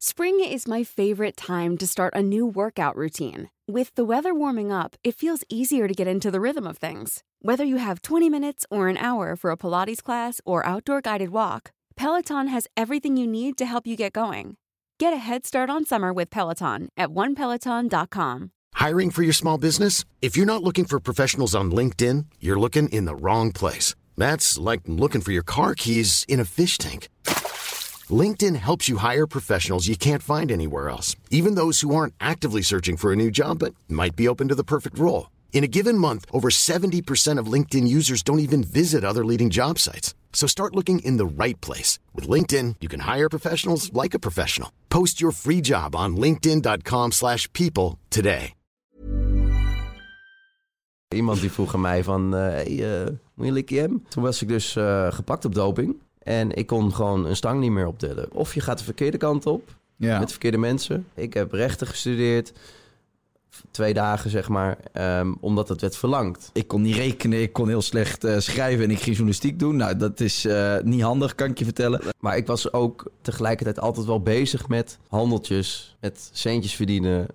Spring is my favorite time to start a new workout routine. With the weather warming up, it feels easier to get into the rhythm of things. Whether you have 20 minutes or an hour for a Pilates class or outdoor guided walk, Peloton has everything you need to help you get going. Get a head start on summer with Peloton at onepeloton.com. Hiring for your small business? If you're not looking for professionals on LinkedIn, you're looking in the wrong place. That's like looking for your car keys in a fish tank. LinkedIn helps you hire professionals you can't find anywhere else, even those who aren't actively searching for a new job but might be open to the perfect role. In a given month, over 70% of LinkedIn users don't even visit other leading job sites. So start looking in the right place. With LinkedIn, you can hire professionals like a professional. Post your free job on linkedin.com slash people today. Iemand die vroeg aan mij van, eh hey, eh, moet je? Toen was ik dus eh, gepakt op doping. En ik kon gewoon een stang niet meer optillen. Of je gaat de verkeerde kant op, Ja. met verkeerde mensen. Ik heb rechten gestudeerd, twee dagen zeg maar, ehm, omdat het werd verlangd. Ik kon niet rekenen, ik kon heel slecht eh, schrijven en ik ging journalistiek doen. Nou, dat is eh, niet handig, kan ik je vertellen. Maar ik was ook tegelijkertijd altijd wel bezig met handeltjes, met centjes verdienen.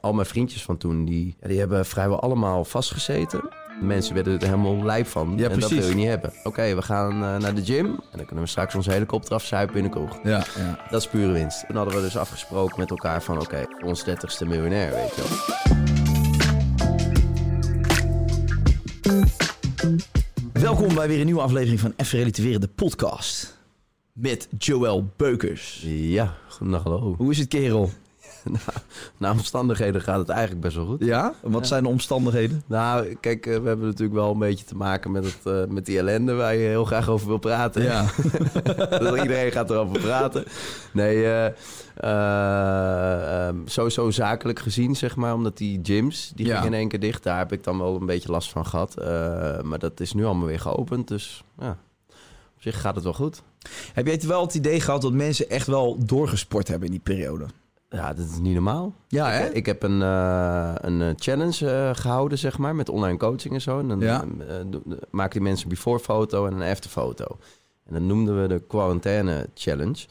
Al mijn vriendjes van toen, die, die hebben vrijwel allemaal vastgezeten. Mensen werden er helemaal lijp van. Ja, en dat wil je niet hebben. Oké, we gaan eh, naar de gym. En dan kunnen we straks onze helikopter afzuipen in de kroeg. Ja, ja. Dat is pure winst. Toen hadden we dus afgesproken met elkaar van... oké, voor ons dertigste miljonair, weet je wel. Welkom bij weer een nieuwe aflevering van Even Relativeren, de podcast. Met Joël Beukers. Ja, goedendag, hallo. Hoe is het, kerel? nou, naar omstandigheden gaat het eigenlijk best wel goed. Ja? Wat zijn de omstandigheden? Nou, kijk, eh, we hebben natuurlijk wel een beetje te maken met, het, eh, met die ellende waar je heel graag over wil praten. Ja. Dat Iedereen gaat erover praten. Nee, eh, ehm, sowieso zakelijk gezien, zeg maar, omdat die gyms, die Ja. gingen in één keer dicht. Daar heb ik dan wel een beetje last van gehad. Eh, maar dat is nu allemaal weer geopend, dus ja, op zich gaat het wel goed. Heb jij wel het idee gehad dat mensen echt wel doorgesport hebben in die periode? Ja, dat is niet normaal. Ja, hè? Ik, ik heb een, eh, een eh, challenge eh, gehouden, zeg maar, met online coaching en zo. En dan Ja. eh, do- maken die mensen een before foto en een after foto. En dat noemden we de quarantaine challenge.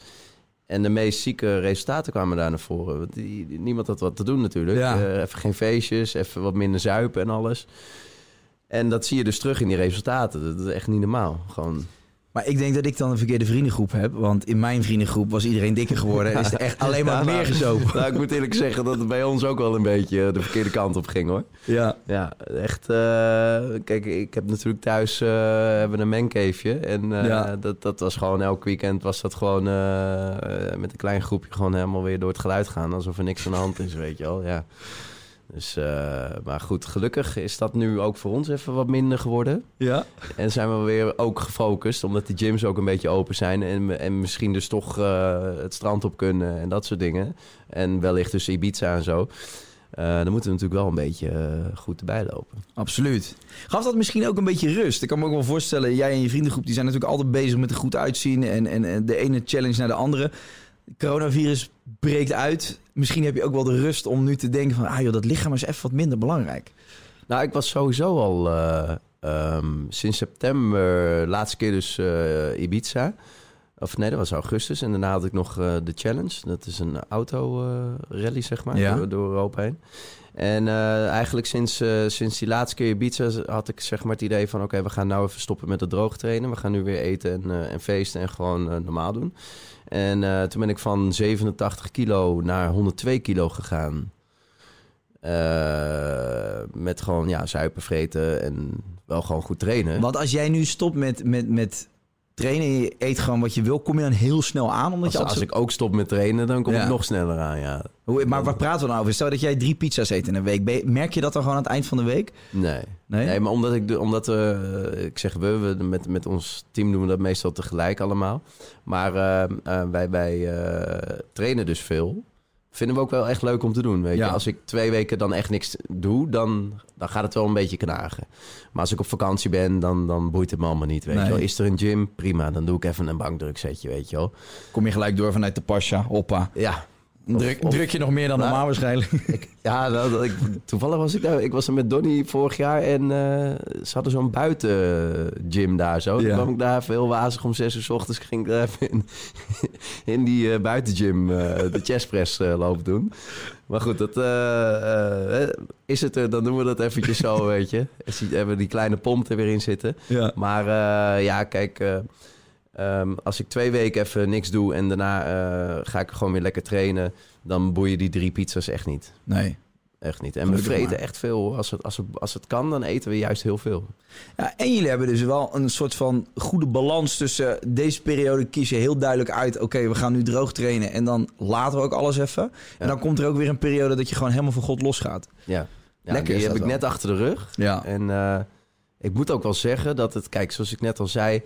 En de meest zieke resultaten kwamen daar naar voren. Want die, niemand had wat te doen natuurlijk. Ja. Eh, even geen feestjes, even wat minder zuipen en alles. En dat zie je dus terug in die resultaten. Dat is echt niet normaal. Gewoon, Maar ik denk dat ik dan een verkeerde vriendengroep heb. Want in mijn vriendengroep was iedereen dikker geworden. En is er echt alleen maar meer gezopen. Nou, ik moet eerlijk zeggen dat het bij ons ook wel een beetje de verkeerde kant op ging hoor. Ja. Ja, echt. eh, kijk, ik heb natuurlijk thuis eh, hebben een mancaveje. En eh, Ja. dat, dat was gewoon elk weekend was dat gewoon eh, eh, met een klein groepje gewoon helemaal weer door het geluid gaan. Alsof er niks aan de hand is, weet je wel. Ja. Dus, eh, maar goed, gelukkig is dat nu ook voor ons even wat minder geworden. Ja? En zijn we weer ook gefocust, omdat die gyms ook een beetje open zijn. En, en misschien dus toch eh, het strand op kunnen en dat soort dingen. En wellicht dus Ibiza en zo. Eh, dan moeten we natuurlijk wel een beetje goed erbij lopen. Absoluut. Gaf dat misschien ook een beetje rust? Ik kan me ook wel voorstellen, jij en je vriendengroep... die zijn natuurlijk altijd bezig met er goed uitzien... en, en, en de ene challenge naar de andere. Coronavirus breekt uit. Misschien heb je ook wel de rust om nu te denken van... ah joh, dat lichaam is even wat minder belangrijk. Nou, ik was sowieso al eh, ehm, sinds september, laatste keer dus eh, Ibiza. Of nee, dat was augustus. En daarna had ik nog eh, de Challenge. Dat is een auto-rally, zeg maar, Ja. door, door Europa heen. En eigenlijk sinds, sinds die laatste keer Ibiza had ik zeg maar het idee van... oké, we gaan nou even stoppen met het droog trainen. We gaan nu weer eten en, en feesten en gewoon normaal doen. En eh, toen ben ik van 87 kilo naar 102 kilo gegaan. Eh, met gewoon ja, zuipen, vreten en wel gewoon goed trainen. Want als jij nu stopt met, met, met trainen... en je eet gewoon wat je wil... kom je dan heel snel aan? Omdat Als, je als ik ook stop met trainen, dan kom Ja. ik nog sneller aan, ja. Hoe- Maar waar praten we dan over? Stel dat jij drie pizza's eet in een week. Merk je dat dan gewoon aan het eind van de week? Nee. Nee? Nee, maar omdat ik, omdat we, eh, ik zeg we, we met, met ons team doen we dat meestal tegelijk allemaal. Maar eh, eh, wij, wij trainen dus veel. Vinden we ook wel echt leuk om te doen. Weet Ja. je? Als ik twee weken dan echt niks doe, dan, dan gaat het wel een beetje knagen. Maar als ik op vakantie ben, dan, dan boeit het me allemaal niet. Weet Nee. je wel. Is er een gym? Prima, dan doe ik even een bankdruksetje, weet je wel. Kom je gelijk door vanuit de Pasha, hoppa. Ja, Of- Druk, of- druk je nog meer dan Nou, normaal waarschijnlijk. Ik, ja, ik, toevallig was ik daar. Ik was er met Donny vorig jaar en eh, ze hadden zo'n buitengym daar zo. Ja. kwam ik daar even heel wazig om zes uur s ochtends. Ging ik daar even in, in die eh, buitengym eh, de chestpress eh, lopen doen. Maar goed, dat, is het er, dan doen we dat eventjes zo, weet je. Hebben die kleine pomp er weer in zitten. Ja. Maar ja, kijk, eh, ehm, als ik twee weken even niks doe en daarna eh, ga ik gewoon weer lekker trainen, dan boeien die drie pizza's echt niet. Nee. Echt niet. En we vreten maar. echt veel. Als het, als, het, als het kan, dan eten we juist heel veel. Ja, en jullie hebben dus wel een soort van goede balans tussen deze periode kies je heel duidelijk uit. Oké, we gaan nu droog trainen en dan laten we ook alles even. En dan komt er ook weer een periode dat je gewoon helemaal van God losgaat. Ja. ja Lekker is die heb ik wel. net achter de rug. Ja. En eh, ik moet ook wel zeggen dat het... Kijk, zoals ik net al zei...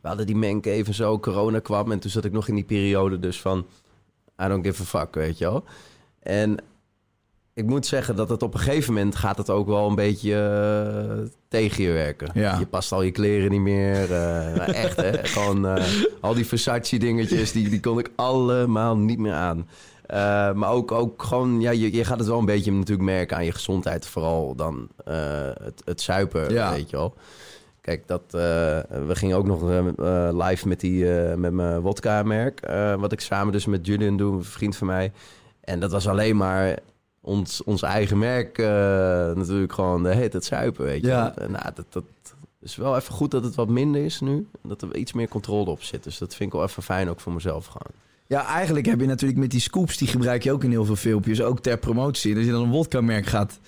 We hadden die menk even zo, corona kwam. En toen zat ik nog in die periode dus van... I don't give a fuck, weet je wel. En ik moet zeggen dat het op een gegeven moment... gaat het ook wel een beetje eh, tegen je werken. Ja. Je past al je kleren niet meer. eh, echt, hè. Gewoon eh, al die Versace dingetjes... Die, die kon ik allemaal niet meer aan. Maar ook, ook gewoon, ja, je, je gaat het wel een beetje natuurlijk merken aan je gezondheid. Vooral dan het, het zuipen, Ja. weet je wel. Kijk, dat, eh, we gingen ook nog eh, eh, live met, die, met mijn wodka-merk. wat ik samen dus met Julian doe, een vriend van mij. En dat was alleen maar ons, ons eigen merk natuurlijk gewoon de heet het zuipen, weet je Ja. En, nou, dat, dat is wel even goed dat het wat minder is nu. Dat er iets meer controle op zit. Dus dat vind ik wel even fijn ook voor mezelf gewoon. Ja, eigenlijk heb je natuurlijk met die scoops, die gebruik je ook in heel veel filmpjes, ook ter promotie. Als je dan een wodka-merk gaat,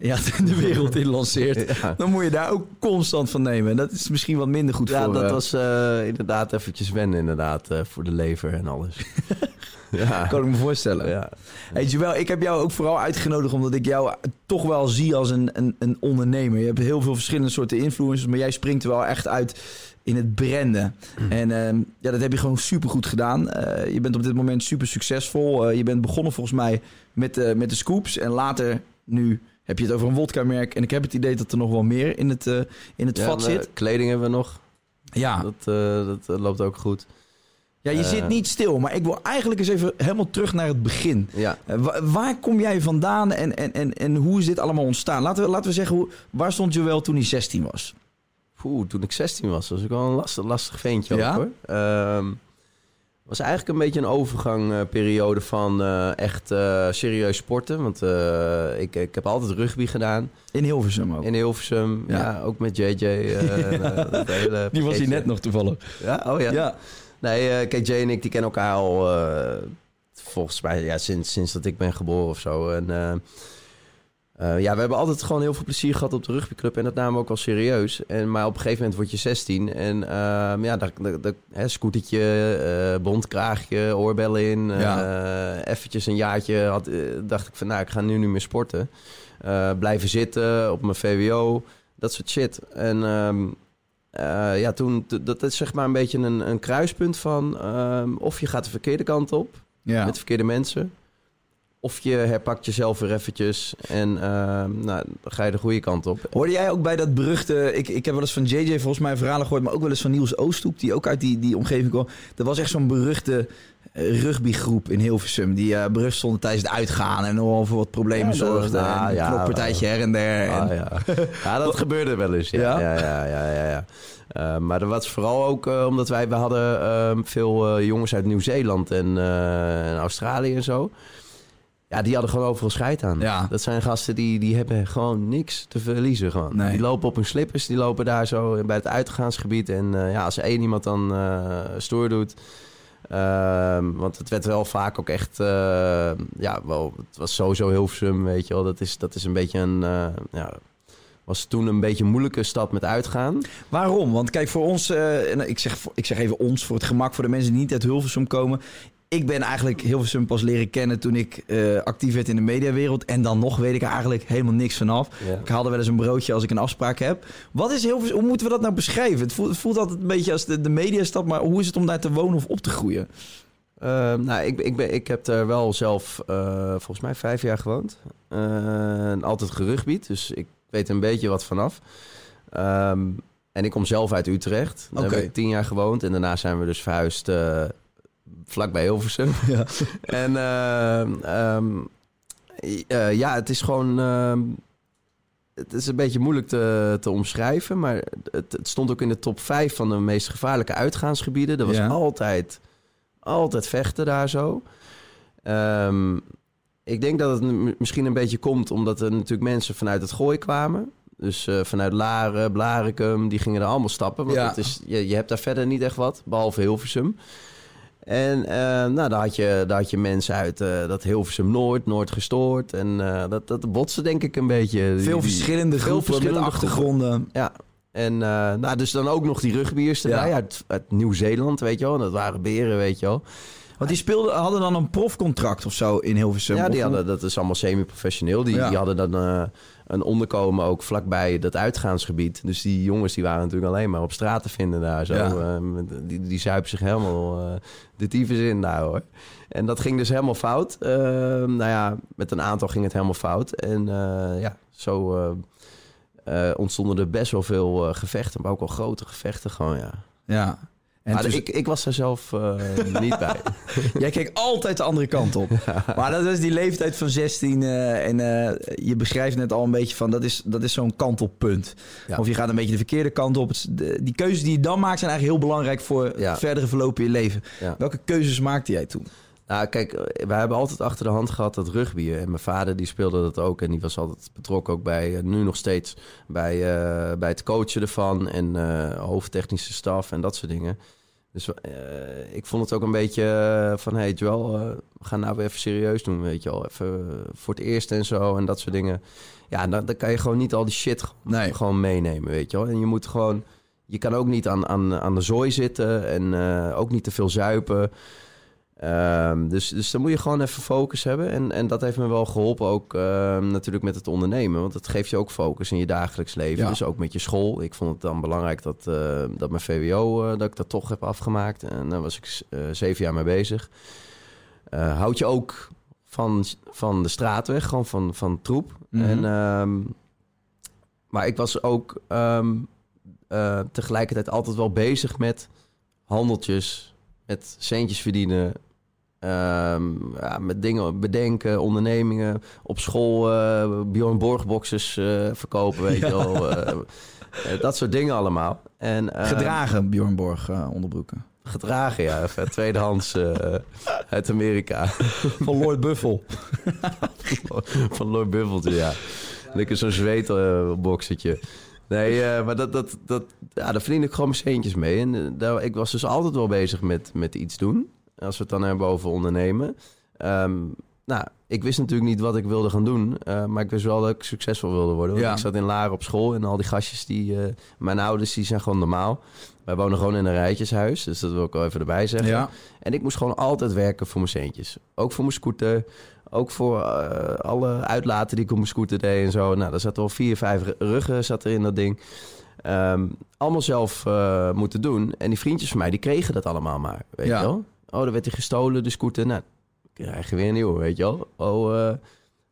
ja, de wereld in lanceert, Ja. dan moet je daar ook constant van nemen. En dat is misschien wat minder goed Ja, voor... dat eh, was eh, inderdaad eventjes wennen inderdaad, eh, voor de lever en alles. ja. Kan ik me voorstellen. ja. Hey Joël, ik heb jou ook vooral uitgenodigd omdat ik jou toch wel zie als een, een, een ondernemer. Je hebt heel veel verschillende soorten influencers, maar jij springt er wel echt uit in het branden. En ehm, ja, dat heb je gewoon super goed gedaan. Je bent op dit moment super succesvol. Je bent begonnen volgens mij met, met de scoops en later nu heb je het over een wodka-merk. En ik heb het idee dat er nog wel meer in het, eh, in het Ja, vat zit. Kleding hebben we nog. Ja, Dat, eh, dat eh, loopt ook goed. ja je zit niet stil, maar ik wil eigenlijk eens even helemaal terug naar het begin. Ja. Eh, wa- waar kom jij vandaan en, en, en, en hoe is dit allemaal ontstaan? Laten we, laten we zeggen, hoe, waar stond Joël toen hij 16 was? Oeh, toen ik 16 was, was ik wel een lastig, lastig ventje Ja? ook hoor. Ehm, was eigenlijk een beetje een overgangperiode van eh, echt eh, serieus sporten. Want eh, ik, ik heb altijd rugby gedaan In Hilversum ook. in Hilversum. Ja. Ja, ook met JJ. eh, eh, dat hele Die was hij net nog toevallig. Ja, oh ja. Ja. Nee, eh kijk, Jay en ik die kennen elkaar al eh, volgens mij ja, sinds, sinds dat ik ben geboren of zo. En eh, eh, ja, we hebben altijd gewoon heel veel plezier gehad op de rugbyclub en dat namen we ook wel serieus. En, maar op een gegeven moment word je 16 en ehm, ja, daar, hè, scootertje, eh bondkraagje, oorbellen in. eh Ja. eventjes een jaartje had, eh, dacht ik van nou, ik ga nu niet meer sporten. Eh, blijven zitten op mijn VWO, dat soort shit. En ehm, eh, ja, toen, dat is zeg maar een beetje een, een kruispunt van ehm, of je gaat de verkeerde kant op Ja. met verkeerde mensen. Of je herpakt jezelf weer eventjes en ehm, nou, dan ga je de goede kant op. Hoorde jij ook bij dat beruchte... Ik, ik heb wel eens van JJ volgens mij verhalen gehoord... maar ook wel eens van Niels Oosthoek... die ook uit die, die omgeving kwam. Dat was echt zo'n beruchte eh, rugbygroep in Hilversum... die eh berucht stonden tijdens het uitgaan... en nogal voor wat problemen Ja, zorgde. ah, en een ja, knokpartijtje her en der. En, Ah, ja. ja, dat gebeurde wel eens. Ja, Ja? ja, ja, ja. Eh, maar dat was vooral ook omdat wij we hadden ehm, veel jongens uit Nieuw-Zeeland en, en Australië en zo. Ja, die hadden gewoon overal scheid aan. Ja. Dat zijn gasten die, die hebben gewoon niks te verliezen. Gewoon. Nee. Die lopen op hun slippers, die lopen daar zo bij het uitgaansgebied. En eh, ja, als er één iemand dan stoer doet... ehm, want het werd wel vaak ook echt... eh, ja, wel, het was sowieso Hilversum, weet je wel. Dat is, dat is een beetje een... ja, was toen een beetje een moeilijke stad met uitgaan. Waarom? Want kijk, voor ons, en ik, zeg, ik zeg even ons, voor het gemak voor de mensen die niet uit Hilversum komen. Ik ben eigenlijk Hilversum pas leren kennen toen ik eh, actief werd in de mediawereld. En dan nog weet ik er eigenlijk helemaal niks vanaf. Ja. Ik haalde wel eens een broodje als ik een afspraak heb. Wat is Hilversum? Hoe moeten we dat nou beschrijven? Het voelt, het voelt altijd een beetje als de, de mediastad, maar hoe is het om daar te wonen of op te groeien? Eh, nou, ik, ik, ben, ik heb er wel zelf eh, volgens mij vijf jaar gewoond. En altijd gerugbied, dus ik weet een beetje wat vanaf. Ehm, en ik kom zelf uit Utrecht. Daar heb ik tien jaar gewoond. En daarna zijn we dus verhuisd vlakbij Hilversum. Ja. En ehm, ehm, eh, ja, het is gewoon... ehm, het is een beetje moeilijk te, te omschrijven, maar het, het stond ook in de top 5 van de meest gevaarlijke uitgaansgebieden. Er was Ja. altijd, altijd vechten daar zo. Ehm, ik denk dat het misschien een beetje komt omdat er natuurlijk mensen vanuit het gooi kwamen. Dus eh, vanuit Laren, Blarikum, die gingen er allemaal stappen. Want Ja. het is, je, je hebt daar verder niet echt wat, behalve Hilversum. En eh, nou, daar, had je, daar had je mensen uit eh, dat Hilversum Noord, Noord gestoord. En eh, dat, dat botste denk ik een beetje. Veel die- verschillende veel groepen verschillende met achtergronden. Ja, en nou, dus dan ook nog die rugbiers erbij Ja. uit, uit Nieuw-Zeeland, weet je wel. En dat waren beren, weet je wel. Want die speelden, hadden dan een profcontract of zo in Hilversum. ja, die hadden, dat is allemaal semi-professioneel. Die, Ja. die hadden dan een onderkomen ook vlakbij dat uitgaansgebied. Dus die jongens die waren natuurlijk alleen maar op straat te vinden daar. Zo. Ja. Eh, die, die zuipen zich helemaal eh, de tyfus in daar hoor. En dat ging dus helemaal fout. Eh, nou ja, met een aantal ging het helemaal fout. En eh, ja, zo ontstonden er best wel veel gevechten. Maar ook wel grote gevechten gewoon, ja. Ja. En maar ik, ik was er zelf eh, niet bij. Jij keek altijd de andere kant op. Maar dat is die leeftijd van 16. eh, en eh, je beschrijft net al een beetje van dat is, dat is zo'n kantelpunt. Ja. Of je gaat een beetje de verkeerde kant op. Het is de- die keuzes die je dan maakt zijn eigenlijk heel belangrijk voor het verdere verloop in je leven. Welke keuzes maakte jij toen? Nou, kijk, eh, wij hebben altijd achter de hand gehad dat rugby. En mijn vader die speelde dat ook. En die was altijd betrokken ook bij, eh, nu nog steeds, bij, eh, bij het coachen ervan. En eh, hoofdtechnische staf en dat soort dingen. Dus eh, ik vond het ook een beetje eh, van, hey Joel, eh, we gaan nou weer even serieus doen, weet je wel. Even eh, voor het eerst en zo en dat soort dingen. Ja, dan, dan kan je gewoon niet al die shit gewoon- Nee. gewoon meenemen, weet je wel. En je moet gewoon, je kan ook niet aan, aan, aan de zooi zitten en eh, ook niet te veel zuipen. Ehm, dus, dus dan moet je gewoon even focus hebben. En, en dat heeft me wel geholpen ook ehm, natuurlijk met het ondernemen. Want dat geeft je ook focus in je dagelijks leven. Ja. Dus ook met je school. Ik vond het dan belangrijk dat, eh, dat mijn VWO, eh, dat ik dat toch heb afgemaakt. En daar was ik eh, zeven jaar mee bezig. Eh, houd je ook van, van de straat weg, gewoon van, van troep. Mhm. En, ehm, maar ik was ook ehm, tegelijkertijd altijd wel bezig met handeltjes, met centjes verdienen. Ehm, ja, met dingen bedenken, ondernemingen. Op school eh Bjorn Borg boxes eh, verkopen, weet je wel. eh, dat soort dingen allemaal. En, ehm, Gedragen Bjorn Borg onderbroeken. Gedragen, ja. Tweedehands eh, uit Amerika. Van Lloyd Buffel. Van Lord Buffeltje, ja. Lekker zo'n zweetboxetje. nee, maar dat, dat, dat, ja, daar verdien ik gewoon mijn centjes mee. En daar, ik was dus altijd wel bezig met, met iets doen. Als we het dan hebben over ondernemen. Ehm, nou, ik wist natuurlijk niet wat ik wilde gaan doen. eh, maar ik wist wel dat ik succesvol wilde worden. Want Ja. ik zat in Laren op school en al die gastjes die... eh, mijn ouders, die zijn gewoon normaal. Wij wonen gewoon in een rijtjeshuis. Dus dat wil ik wel even erbij zeggen. Ja. En ik moest gewoon altijd werken voor mijn centjes. Ook voor mijn scooter. Ook voor eh, alle uitlaten die ik op mijn scooter deed en zo. Nou, daar zaten wel vier, vijf ru- ruggen zat er in dat ding. Ehm, allemaal zelf moeten doen. En die vriendjes van mij, die kregen dat allemaal maar. Weet Ja. je wel? Oh, dan werd hij gestolen, de scooter. Nou, krijg je weer een nieuwe, weet je wel? Oh, eh,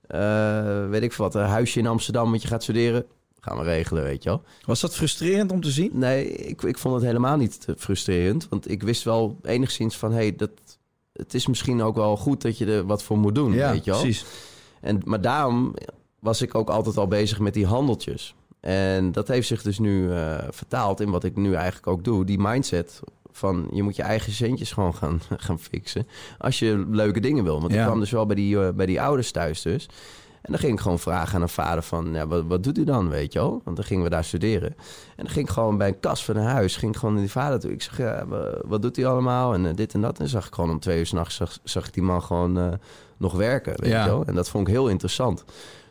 eh, weet ik wat. Een huisje in Amsterdam, want je gaat studeren. Gaan we regelen, weet je wel? Was dat frustrerend om te zien? Nee, ik, ik vond het helemaal niet frustrerend. Want ik wist wel enigszins van... hey, dat, het is misschien ook wel goed dat je er wat voor moet doen, weet je wel? precies. En, maar daarom was ik ook altijd al bezig met die handeltjes. En dat heeft zich dus nu eh, vertaald in wat ik nu eigenlijk ook doe. Die mindset van je moet je eigen centjes gewoon gaan, gaan fixen. Als je leuke dingen wil. Want Ja. ik kwam dus wel bij die, eh, bij die ouders thuis dus. En dan ging ik gewoon vragen aan een vader van... Ja, wat, wat doet u dan, weet je wel? Want dan gingen we daar studeren. En dan ging ik gewoon bij een kast van een huis... ging ik gewoon naar die vader toe. Ik zeg, ja, wa- wat doet hij allemaal? En eh, dit en dat. En dan zag ik gewoon om twee uur s'nachts... Zag, zag ik die man gewoon eh, nog werken, weet Ja. je wel? En dat vond ik heel interessant.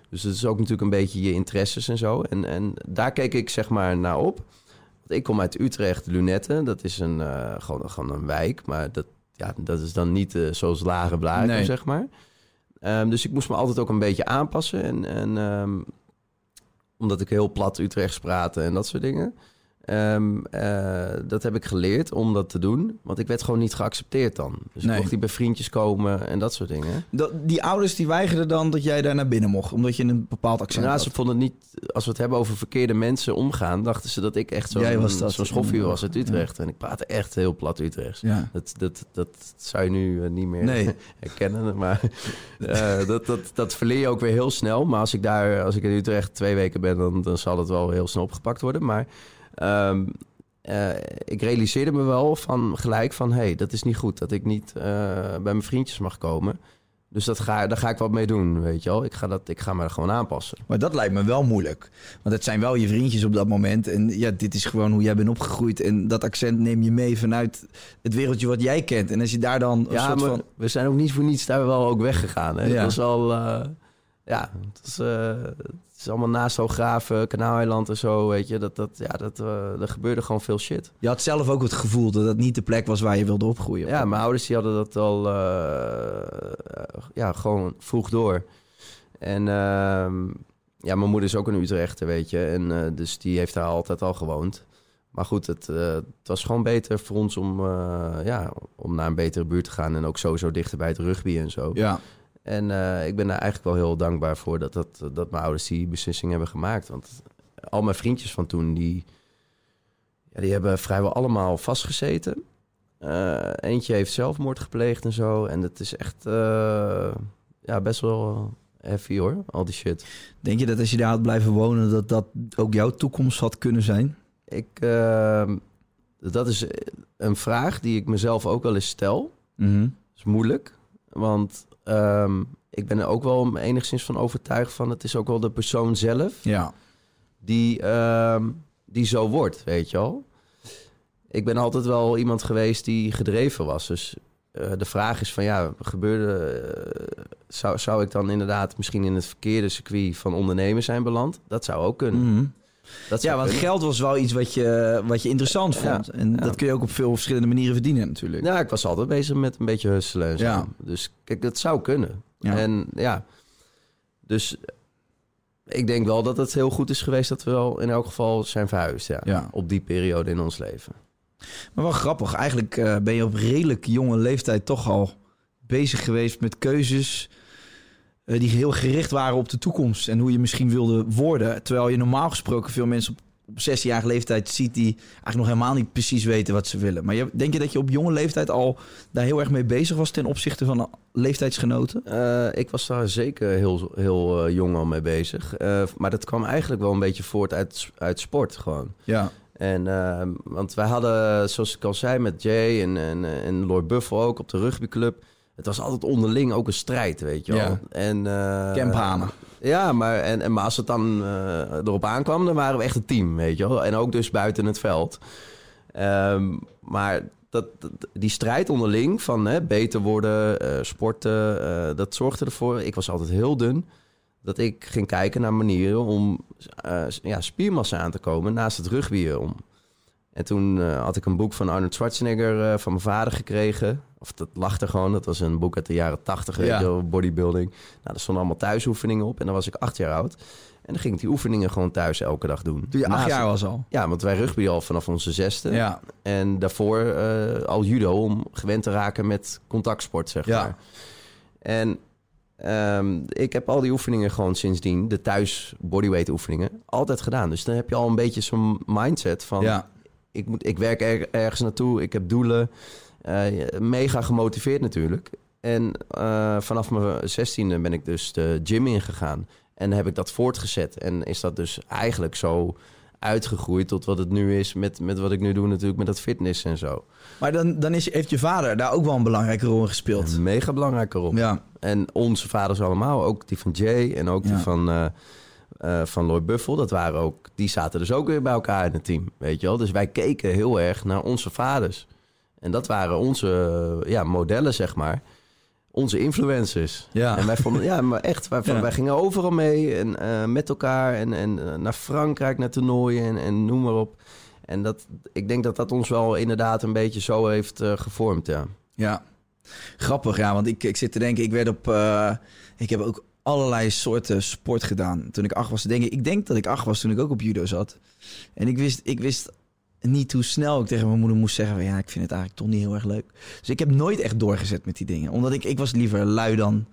Dus het is ook natuurlijk een beetje je interesses en zo. En, en daar keek ik zeg maar naar op. Ik kom uit Utrecht, Lunetten. Dat is een, eh, gewoon, gewoon een wijk. Maar dat, ja, dat is dan niet eh, zoals Lage Blaren, Nee. zeg maar. Ehm, dus ik moest me altijd ook een beetje aanpassen. En, en ehm, omdat ik heel plat Utrechts praatte en dat soort dingen. Ehm, eh, dat heb ik geleerd om dat te doen. Want ik werd gewoon niet geaccepteerd dan. Dus Nee. ik mocht bij vriendjes komen en dat soort dingen. Dat, die ouders die weigerden dan dat jij daar naar binnen mocht, omdat je een bepaald accent Nou, had. ze vonden het niet... Als we het hebben over verkeerde mensen omgaan... dachten ze dat ik echt zo'n zo'n schoffie was uit Utrecht. En ik praatte echt heel plat Utrechts. Ja. Dat, dat, dat zou je nu eh, niet meer Nee. herkennen. Maar eh, dat, dat, dat verleer je ook weer heel snel. Maar als ik daar, als ik in Utrecht twee weken ben, dan, dan zal het wel heel snel opgepakt worden. Maar ehm, eh, ik realiseerde me wel van gelijk van... hé, hey, dat is niet goed dat ik niet eh, bij mijn vriendjes mag komen. Dus dat ga, daar ga ik wat mee doen, weet je wel. Ik ga, dat, ik ga me er gewoon aanpassen. Maar dat lijkt me wel moeilijk. Want het zijn wel je vriendjes op dat moment. En ja, dit is gewoon hoe jij bent opgegroeid. En dat accent neem je mee vanuit het wereldje wat jij kent. En als je daar dan een Ja, soort van... we zijn ook niet voor niets daar wel ook weggegaan. Hè? Ja. Het was wel... eh, ja, het is, is allemaal naast Hooggraven, Kanaaleiland en zo, weet je. Dat, dat, ja, dat, eh, er gebeurde gewoon veel shit. Je had zelf ook het gevoel dat het niet de plek was waar je wilde opgroeien. Ja, mijn ouders die hadden dat al eh, ja, gewoon vroeg door. En ehm, ja, mijn moeder is ook een Utrechter, weet je. En eh, dus die heeft daar altijd al gewoond. Maar goed, het, het was gewoon beter voor ons om, ja, om naar een betere buurt te gaan. En ook sowieso dichter bij het rugby en zo. Ja. En eh, ik ben daar eigenlijk wel heel dankbaar voor dat, dat, dat mijn ouders die beslissing hebben gemaakt. Want al mijn vriendjes van toen, die, ja, die hebben vrijwel allemaal vastgezeten. Eh, eentje heeft zelfmoord gepleegd en zo. En dat is echt eh, ja, best wel heavy hoor, al die shit. Denk je dat als je daar had blijven wonen, dat dat ook jouw toekomst had kunnen zijn? Ik, eh, dat is een vraag die ik mezelf ook wel eens stel. Dat is moeilijk, want ehm, ik ben er ook wel enigszins van overtuigd van... het is ook wel de persoon zelf Ja. die, ehm, die zo wordt, weet je wel. Ik ben altijd wel iemand geweest die gedreven was. Dus eh, de vraag is van ja, gebeurde... eh, zou, zou ik dan inderdaad misschien in het verkeerde circuit van ondernemen zijn beland? Dat zou ook kunnen. Mhm. Dat Ja, want kunnen. geld was wel iets wat je, wat je interessant Ja, vond. En ja. dat kun je ook op veel verschillende manieren verdienen natuurlijk. Ja, ik was altijd bezig met een beetje husselen en zo. Ja. Dus kijk, dat zou kunnen. Ja. En ja, dus ik denk wel dat het heel goed is geweest dat we wel in elk geval zijn verhuisd. Ja, Ja. Op die periode in ons leven. Maar wel grappig. Eigenlijk eh, ben je op redelijk jonge leeftijd toch al bezig geweest met keuzes eh, die heel gericht waren op de toekomst en hoe je misschien wilde worden. Terwijl je normaal gesproken veel mensen op, op 16-jarige leeftijd ziet die eigenlijk nog helemaal niet precies weten wat ze willen. Maar je, denk je dat je op jonge leeftijd al daar heel erg mee bezig was ten opzichte van leeftijdsgenoten? Eh, ik was daar zeker heel, heel eh, jong al mee bezig. Maar dat kwam eigenlijk wel een beetje voort uit, uit sport gewoon. Ja. En, eh, want wij hadden, zoals ik al zei, met Jay en, en, en Lloyd Buffel ook op de rugbyclub. Het was altijd onderling ook een strijd, weet je wel. Ja. En, Hanen. Ja, maar, en, en, maar als het dan eh, erop aankwam, dan waren we echt een team, weet je wel. En ook dus buiten het veld. Ehm, maar dat, dat- die strijd onderling van hè, beter worden, eh, sporten, dat zorgde ervoor. Ik was altijd heel dun. Dat ik ging kijken naar manieren om ja, spiermassa aan te komen naast het rugbyen om. En toen eh, had ik een boek van Arnold Schwarzenegger eh, van mijn vader gekregen. Of dat lag er gewoon. Dat was een boek uit de jaren tachtig, Ja. bodybuilding. Nou, er stonden allemaal thuisoefeningen op. En dan was ik acht jaar oud. En dan ging ik die oefeningen gewoon thuis elke dag doen. Toen je acht jaar was al. Ja, want wij rugby al vanaf onze zesde. Ja. En daarvoor eh, al judo om gewend te raken met contactsport, zeg Ja. maar. En ehm, ik heb al die oefeningen gewoon sindsdien, de thuis bodyweight oefeningen, altijd gedaan. Dus dan heb je al een beetje zo'n mindset van, Ja. Ik, moet, ik werk er, ergens naartoe, ik heb doelen. Eh, mega gemotiveerd natuurlijk. En eh, vanaf mijn zestiende ben ik dus de gym ingegaan. En heb ik dat voortgezet. En is dat dus eigenlijk zo uitgegroeid tot wat het nu is... met, met wat ik nu doe natuurlijk met dat fitness en zo. Maar dan, dan is, heeft je vader daar ook wel een belangrijke rol in gespeeld. Een mega belangrijke rol. Ja. En onze vaders allemaal, ook die van Jay en ook Ja. die van, eh eh, van Lloyd Buffel... Dat waren ook, die zaten dus ook weer bij elkaar in het team, weet je wel. Dus wij keken heel erg naar onze vaders. En dat waren onze eh, ja, modellen, zeg maar. Onze influencers. Ja. En wij vonden, ja, maar echt, wij, Ja. wij gingen overal mee en eh, met elkaar en, en naar Frankrijk, naar toernooien en, en noem maar op. En dat, ik denk dat dat ons wel inderdaad een beetje zo heeft gevormd, ja. Ja, grappig, ja, want ik, ik zit te denken, ik werd op, ik heb ook allerlei soorten sport gedaan toen ik acht was. Denk ik, ik denk dat ik acht was toen ik ook op judo zat. En ik wist, ik wist niet hoe snel ik tegen mijn moeder moest zeggen... ja, ik vind het eigenlijk toch niet heel erg leuk. Dus ik heb nooit echt doorgezet met die dingen. Omdat ik, ik was liever lui dan,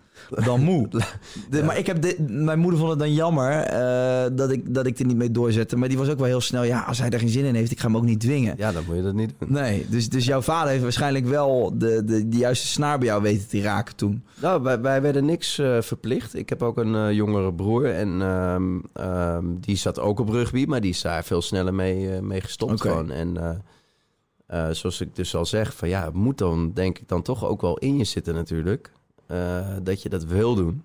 dan moe. De- Maar ik heb mijn moeder vond het dan jammer eh, dat, ik, dat ik er niet mee doorzette. Maar die was ook wel heel snel... ja, als hij daar geen zin in heeft, ik ga hem ook niet dwingen. Ja, dan moet je dat niet doen. Nee, dus, dus jouw vader heeft waarschijnlijk wel de, de, de juiste snaar bij jou weten te raken toen. Nou, wij, wij werden niks eh, verplicht. Ik heb ook een eh, jongere broer en ehm, ehm, die zat ook op rugby, maar die is daar veel sneller mee, mee gestopt gewoon. En zoals ik dus al zeg, van ja, het moet dan denk ik dan toch ook wel in je zitten natuurlijk, dat je dat wil doen.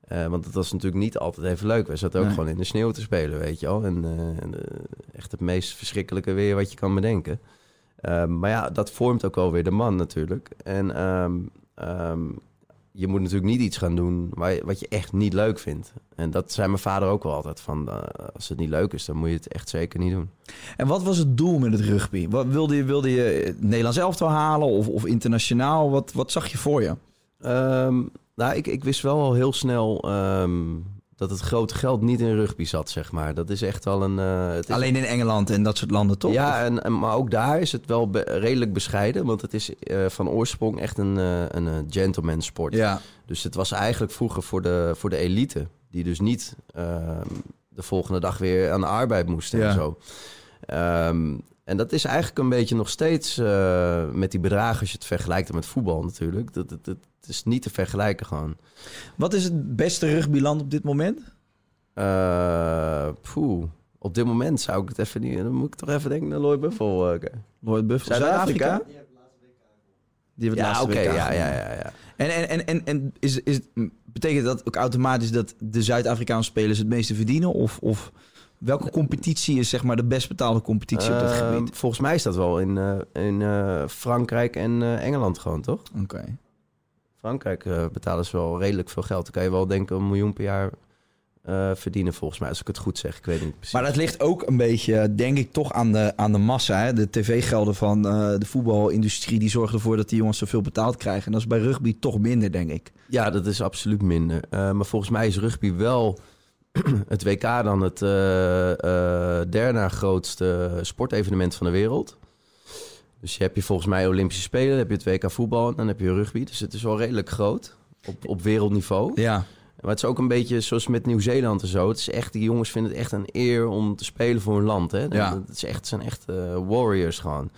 Eh, want het was natuurlijk niet altijd even leuk. We zaten ook Nee. gewoon in de sneeuw te spelen, weet je wel. En eh, en, eh, echt het meest verschrikkelijke weer wat je kan bedenken. Ehm, maar ja, dat vormt ook wel weer de man natuurlijk. En ehm, ehm, je moet natuurlijk niet iets gaan doen waar je- wat je echt niet leuk vindt. En dat zei mijn vader ook wel altijd. Van, eh, als het niet leuk is, dan moet je het echt zeker niet doen. En wat was het doel met het rugby? Wat, wilde, je, wilde je het Nederlands elftal halen of, of internationaal? Wat, wat zag je voor je? Ehm, nou, ik, ik wist wel al heel snel ehm, dat het grote geld niet in rugby zat, zeg maar. Dat is echt wel een... eh, het is Alleen in Engeland en dat soort landen, toch? Ja, en, en- maar ook daar is het wel be- redelijk bescheiden. Want het is eh, van oorsprong echt een, eh, een gentleman sport. ja. Dus het was eigenlijk vroeger voor de, voor de elite. Die dus niet ehm, de volgende dag weer aan de arbeid moesten Ja. en zo. En dat is eigenlijk een beetje nog steeds met die bedragen... als je het vergelijkt met voetbal natuurlijk. Dat, dat, dat, het is niet te vergelijken gewoon. Wat is het beste rugbyland op dit moment? Eh, poeh. Op dit moment zou ik het even niet... Dan moet ik toch even denken naar Lloyd Buffel. kijken. Lloyd Buffel. Zuid-Afrika? Die heeft het Ja, laatste ja, ja, ja, ja. En, en, en, en, en is, is, betekent dat ook automatisch dat de Zuid-Afrikaanse spelers het meeste verdienen? Of, of welke competitie is zeg maar de best betaalde competitie op dat Ehm, gebied? Volgens mij is dat wel in, eh, in eh, Frankrijk en eh, Engeland gewoon, toch? Oké. Frankrijk eh, betalen ze wel redelijk veel geld. Dan kan je wel denken een miljoen per jaar eh, verdienen, volgens mij. Als ik het goed zeg, ik weet niet precies. Maar dat ligt ook een beetje, denk ik, toch aan de, aan de massa. Hè? De tv-gelden van eh, de voetbalindustrie... die zorgen ervoor dat die jongens zoveel betaald krijgen. En dat is bij rugby toch minder, denk ik. Ja, dat is absoluut minder. Maar volgens mij is rugby wel het WK dan het derde grootste sportevenement van de wereld. Dus je hebt je volgens mij Olympische Spelen, dan heb je het WK voetbal en dan heb je rugby. Dus het is wel redelijk groot op, op wereldniveau. Ja. Maar het is ook een beetje zoals met Nieuw-Zeeland en zo. Het is echt, die jongens vinden het echt een eer om te spelen voor hun land. Hè? Ja. Het, is echt, het zijn echt eh, warriors gewoon.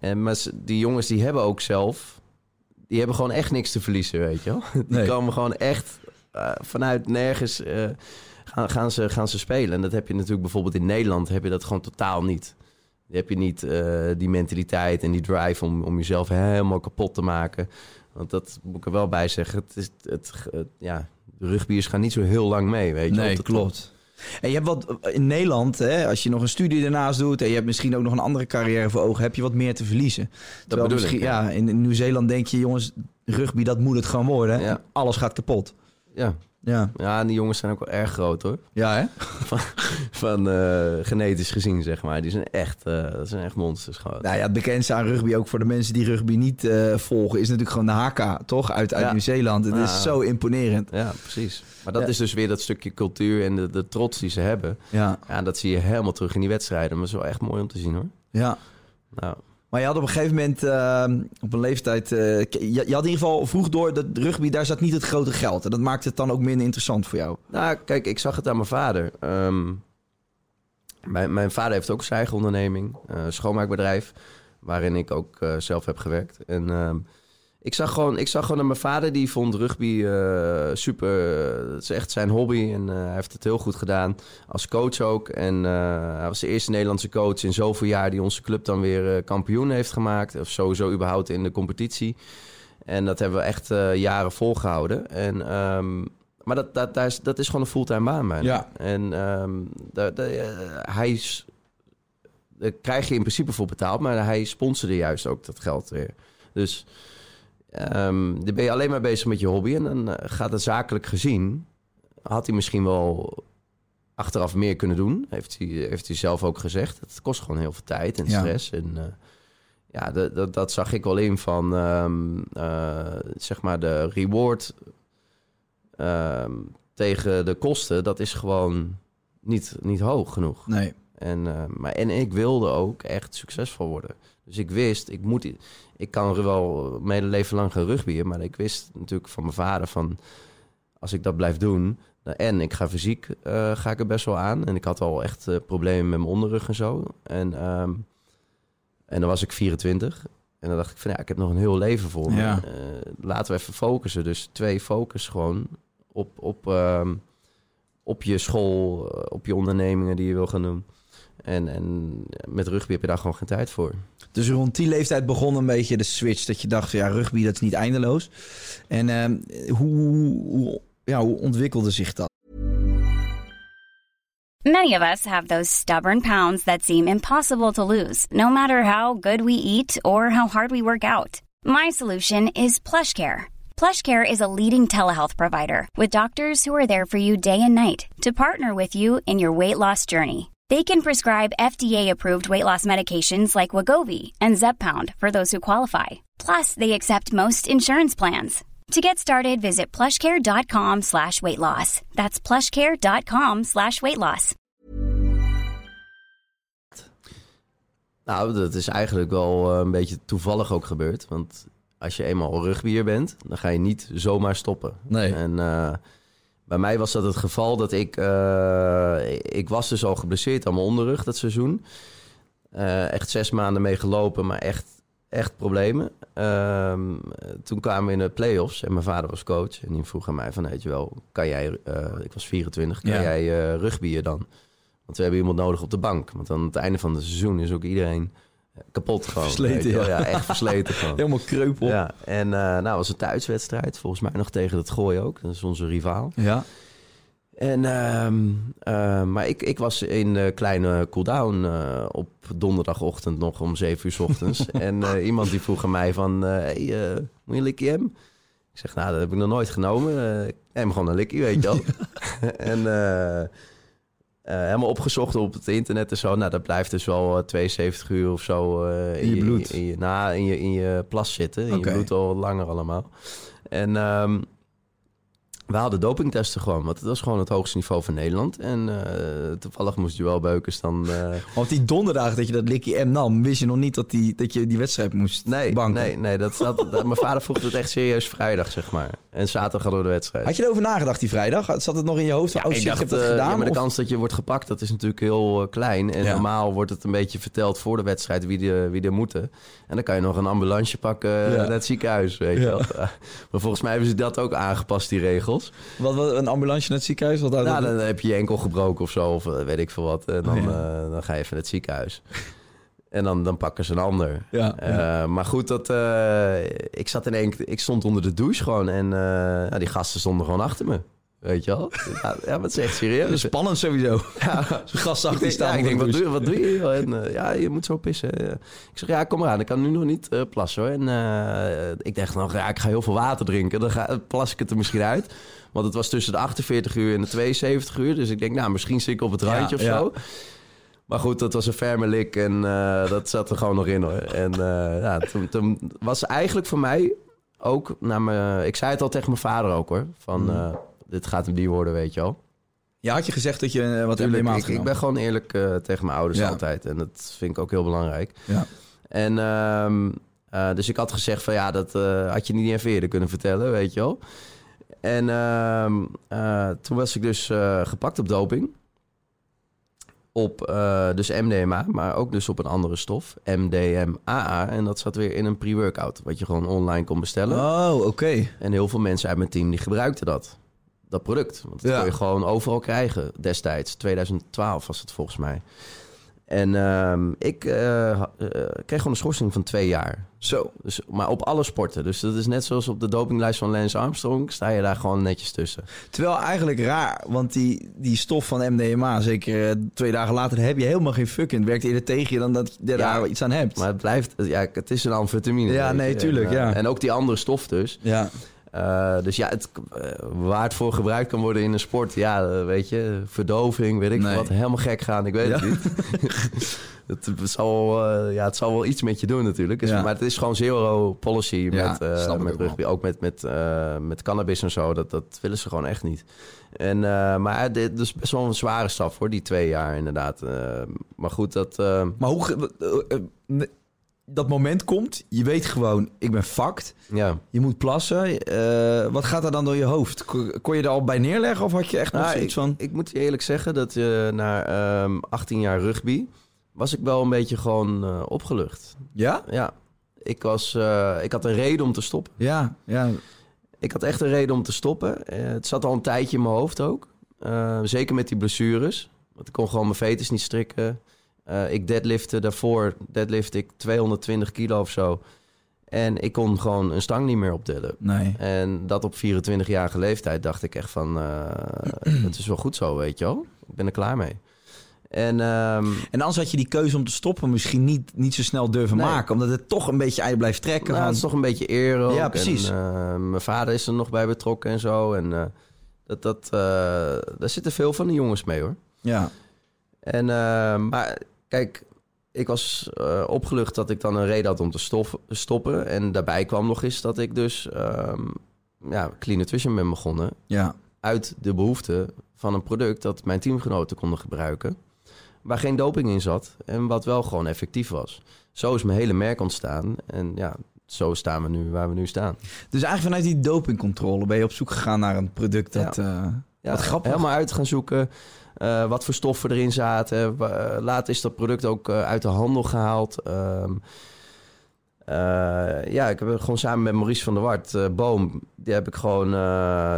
En, maar die jongens die hebben ook zelf... Die hebben gewoon echt niks te verliezen, weet je wel. Die Nee. komen gewoon echt eh, vanuit nergens... eh, gaan, gaan, ze, gaan ze spelen. En dat heb je natuurlijk bijvoorbeeld in Nederland... heb je dat gewoon totaal niet. Heb je niet eh, die mentaliteit en die drive om, om jezelf helemaal kapot te maken. Want dat moet ik er wel bij zeggen. Het is, het, het- ja, de rugbyers gaan niet zo heel lang mee, weet je. Nee, Dat- klopt. En je hebt wat in Nederland, hè, als je nog een studie ernaast doet en je hebt misschien ook nog een andere carrière voor ogen, heb je wat meer te verliezen. Terwijl bedoel ik, ja. ja. in, in Nieuw-Zeeland denk je, jongens, rugby dat moet het gewoon worden. Ja. Alles gaat kapot. Ja. Ja, ja, en die jongens zijn ook wel erg groot hoor. ja hè? Van eh, genetisch gezien, zeg maar. Die zijn echt, eh, dat zijn echt monsters gewoon. Nou ja, het bekendste aan rugby, ook voor de mensen die rugby niet eh, volgen, is natuurlijk gewoon de haka, toch? Uit, uit Ja. Nieuw-Zeeland. Het is zo imponerend. Ja, precies. Maar dat Ja. is dus weer dat stukje cultuur en de, de trots die ze hebben. Ja, Ja, dat zie je helemaal terug in die wedstrijden. Maar wel echt mooi om te zien hoor. ja. Nou, Maar je had op een gegeven moment, eh, op een leeftijd... eh, je, had in ieder geval vroeg door dat rugby, daar zat niet het grote geld. En dat maakt het dan ook minder interessant voor jou. Nou, kijk, ik zag het aan mijn vader. Ehm, mijn, mijn vader heeft ook zijn eigen onderneming, eh, schoonmaakbedrijf, waarin ik ook eh, zelf heb gewerkt. En ehm, ik, zag gewoon, ik zag gewoon aan mijn vader, die vond rugby eh, super. eh, Het is echt zijn hobby en eh, hij heeft het heel goed gedaan. Als coach ook. En eh, hij was de eerste Nederlandse coach in zoveel jaar die onze club dan weer eh, kampioen heeft gemaakt. Of sowieso überhaupt in de competitie. En dat hebben we echt eh, jaren volgehouden. En, ehm, maar dat, dat, dat, is, dat is gewoon een fulltime baan bijna. Ja. En ehm, eh, hij is, daar krijg je in principe voor betaald, maar hij sponsorde juist ook dat geld weer. Dus ehm dan ben je alleen maar bezig met je hobby. En dan eh, gaat het zakelijk gezien, had hij misschien wel achteraf meer kunnen doen. Heeft hij, heeft hij zelf ook gezegd. Het kost gewoon heel veel tijd en Ja. stress. En eh, ja, dat, dat, dat zag ik wel in van, ehm, eh, zeg maar, de reward ehm, tegen de kosten. Dat is gewoon niet, niet hoog genoeg. Nee. En, maar, en ik wilde ook echt succesvol worden. Dus ik wist, ik moet... Ik kan wel mijn hele leven lang gaan rugbyen. Maar ik wist natuurlijk van mijn vader van... Als ik dat blijf doen... En ik ga fysiek eh, ga ik er best wel aan. En ik had al echt eh, problemen met mijn onderrug en zo. En, ehm, en dan was ik 24. En dan dacht ik van ja, ik heb nog een heel leven voor me. Ja. Eh, laten we even focussen. Dus twee focus gewoon op, op, ehm, op je school, eh, op je ondernemingen die je wil gaan doen. En, en met rugby heb je daar gewoon geen tijd voor. Dus rond die leeftijd begon een beetje de switch. Dat je dacht, ja, rugby dat is niet eindeloos. En ehm, hoe, hoe, ja, hoe ontwikkelde zich dat? Many of us have those stubborn pounds that seem impossible to lose, no matter how good we eat or how hard we work out. My solution is PlushCare. PlushCare is a leading telehealth provider with doctors who are there for you day and night to partner with you in your weight loss journey. They can prescribe FDA-approved weight loss medications like Wagovi and Zepbound for those who qualify. Plus, they accept most insurance plans. To get started, visit plushcare.com slash weight loss. That's plushcare.com slash weight loss. Nou, dat is eigenlijk wel eh, een beetje toevallig ook gebeurd. Want als je eenmaal rugbyer bent, dan ga je niet zomaar stoppen. Nee. En eh, bij mij was dat het geval dat ik... eh, ik was dus al geblesseerd aan mijn onderrug dat seizoen. Eh, echt zes maanden mee gelopen, maar echt, echt problemen. Ehm, toen kwamen we in de play-offs en mijn vader was coach. En die vroeg aan mij van, weet je wel, kan jij... eh, ik was 24, kan Ja. jij rugbyen dan? Want we hebben iemand nodig op de bank. Want aan het einde van het seizoen is ook iedereen kapot gewoon. Versleten, ja. ja. echt versleten gewoon. Helemaal kreupel. Ja, en eh nou was een thuiswedstrijd. Volgens mij nog tegen het Gooi ook. Dat is onze rivaal. Ja. En, ehm, eh, maar ik, ik was in de kleine cooldown op donderdagochtend nog om 7 uur 's ochtends. en iemand die vroeg aan mij van, hey, moet je een likkie hem? Ik zeg, nou, dat heb ik nog nooit genomen. Ik neem gewoon een likkie, weet je wel. en helemaal opgezocht op het internet en zo. Nou, dat blijft dus wel eh, 72 uur of zo eh, In je bloed? In, je, nou, in je, in je plas zitten. In je bloed al langer allemaal. En ehm, we hadden dopingtesten gewoon, want het was gewoon het hoogste niveau van Nederland. En eh, toevallig moest je wel Beukers dan... eh, Want die donderdag dat je dat Likkie M nam, wist je nog niet dat, die, dat je die wedstrijd moest nee, banken. nee, nee, dat, dat, dat- mijn vader vroeg het echt serieus vrijdag, zeg maar. En zaterdag hadden we de wedstrijd. Had je erover nagedacht die vrijdag? Zat het nog in je hoofd? van, oh shit, ik heb dat eh, gedaan? ja, maar de kans dat je wordt gepakt, dat is natuurlijk heel klein. En Ja. normaal wordt het een beetje verteld voor de wedstrijd wie, de, wie er moeten. En dan kan je nog een ambulance pakken Ja. naar het ziekenhuis, weet je Ja. wel. maar volgens mij hebben ze dat ook aangepast, die regels. Wat, wat, een ambulance naar het ziekenhuis? Wat Nou, dan heb je je enkel gebroken of zo, of eh, weet ik veel wat. En dan, Oh, ja. eh, dan ga je even naar het ziekenhuis. En dan, dan pakken ze een ander. Ja, Eh. Maar goed, dat, ik, zat in één, ik stond onder de douche gewoon. En ja, die gasten stonden gewoon achter me. Weet je wel? Ja, maar het is echt serieus. spannend sowieso. Ja. Zo'n gast achter die denk, staan. ja, ik denk wat, doe, je- wat doe je? En, eh, ja, je moet zo pissen. Ik zeg, ja, kom maar aan. Ik kan nu nog niet eh, plassen hoor. En eh, ik dacht nog, ja, ik ga heel veel water drinken. Dan ga, plas ik het er misschien uit. Want het was tussen de 48 uur en de 72 uur. Dus ik denk, nou, misschien zit ik op het randje Ja, of zo. Maar goed, dat was een ferme lik en dat zat er gewoon nog in hoor. En ja, toen, toen was eigenlijk voor mij ook... Naar mijn, ik zei het al tegen mijn vader ook hoor. Van, Mhm. Dit gaat hem die worden, weet je wel. Ja, had je gezegd dat je eh, wat Tuurlijk, ik, ik ben gewoon eerlijk eh, tegen mijn ouders Ja. altijd. En dat vind ik ook heel belangrijk. Ja. En ehm, eh, dus ik had gezegd van ja, dat had je niet even eerder kunnen vertellen, weet je wel. En ehm, eh, toen was ik dus gepakt op doping. Op dus MDMA, maar ook dus op een andere stof. MDMAA. En dat zat weer in een pre-workout. Wat je gewoon online kon bestellen. Oh, oké. En heel veel mensen uit mijn team die gebruikten dat. Dat product. Want dat Ja. kon je gewoon overal krijgen destijds. 2012 was het volgens mij. En ehm, ik eh, eh, kreeg gewoon een schorsing van twee jaar. Zo. Dus, maar op alle sporten. Dus dat is net zoals op de dopinglijst van Lance Armstrong. Sta je daar gewoon netjes tussen. Terwijl eigenlijk raar, want die, die stof van MDMA, zeker eh, twee dagen later, heb je helemaal geen fuck in. Het werkt eerder tegen je dan dat je Ja, daar iets aan hebt. Maar het blijft... Ja, het is een amfetamine. Ja, nee, tuurlijk, En, ja. En ook die andere stof dus. ja. Eh, dus ja, het, eh, waar het voor gebruikt kan worden in een sport, ja, eh, weet je, verdoving, weet ik Nee. wat, helemaal gek gaan, ik weet het niet. het, zal, ja, het zal wel iets met je doen natuurlijk. Dus, Ja. Maar het is gewoon zero policy Ja, met, met rugby, ook met, met, met cannabis en zo, dat, dat willen ze gewoon echt niet. En, maar dit is best wel een zware stap voor die twee jaar inderdaad. Maar goed, dat... Maar hoe... dat moment komt, je weet gewoon, ik ben fucked. ja. Je moet plassen. Eh, wat gaat er dan door je hoofd? Kon je er al bij neerleggen of had je echt nog Nou, zoiets ik, van... ik moet je eerlijk zeggen dat je na ehm 18 jaar rugby was ik wel een beetje gewoon eh, opgelucht. Ja? Ja, ik, was, ik had een reden om te stoppen. Ja, ja. Ik had echt een reden om te stoppen. Het zat al een tijdje in mijn hoofd ook. Zeker met die blessures. Want ik kon gewoon mijn veters niet strikken. Eh, ik deadlifte daarvoor, deadlift ik 220 kilo of zo. En ik kon gewoon een stang niet meer optillen. Nee. En dat op 24-jarige leeftijd dacht ik echt van... eh het is wel goed zo, weet je wel. Ik ben er klaar mee. En ehm, En anders had je die keuze om te stoppen misschien niet, niet zo snel durven Nee. maken. Omdat het toch een beetje je blijft trekken. nou, het is toch een beetje eer ook. Ja, precies. En, eh, mijn vader is er nog bij betrokken en zo. En dat, dat, daar zitten veel van de jongens mee, hoor. Ja. En, maar kijk, ik was eh, opgelucht dat ik dan een reden had om te stof- stoppen. En daarbij kwam nog eens dat ik dus ehm, ja, Clean Nutrition ben begonnen. Ja. uit de behoefte van een product dat mijn teamgenoten konden gebruiken. Waar geen doping in zat en wat wel gewoon effectief was. Zo is mijn hele merk ontstaan. En ja, zo staan we nu waar we nu staan. Dus eigenlijk vanuit die dopingcontrole ben je op zoek gegaan naar een product dat... eh, Ja, Wat grappig. Helemaal uit gaan zoeken eh, wat voor stoffen erin zaten. Eh, Later is dat product ook eh, uit de handel gehaald. Ehm, eh, ja, ik heb gewoon samen met Maurice van der Wart, Boom, die heb ik gewoon...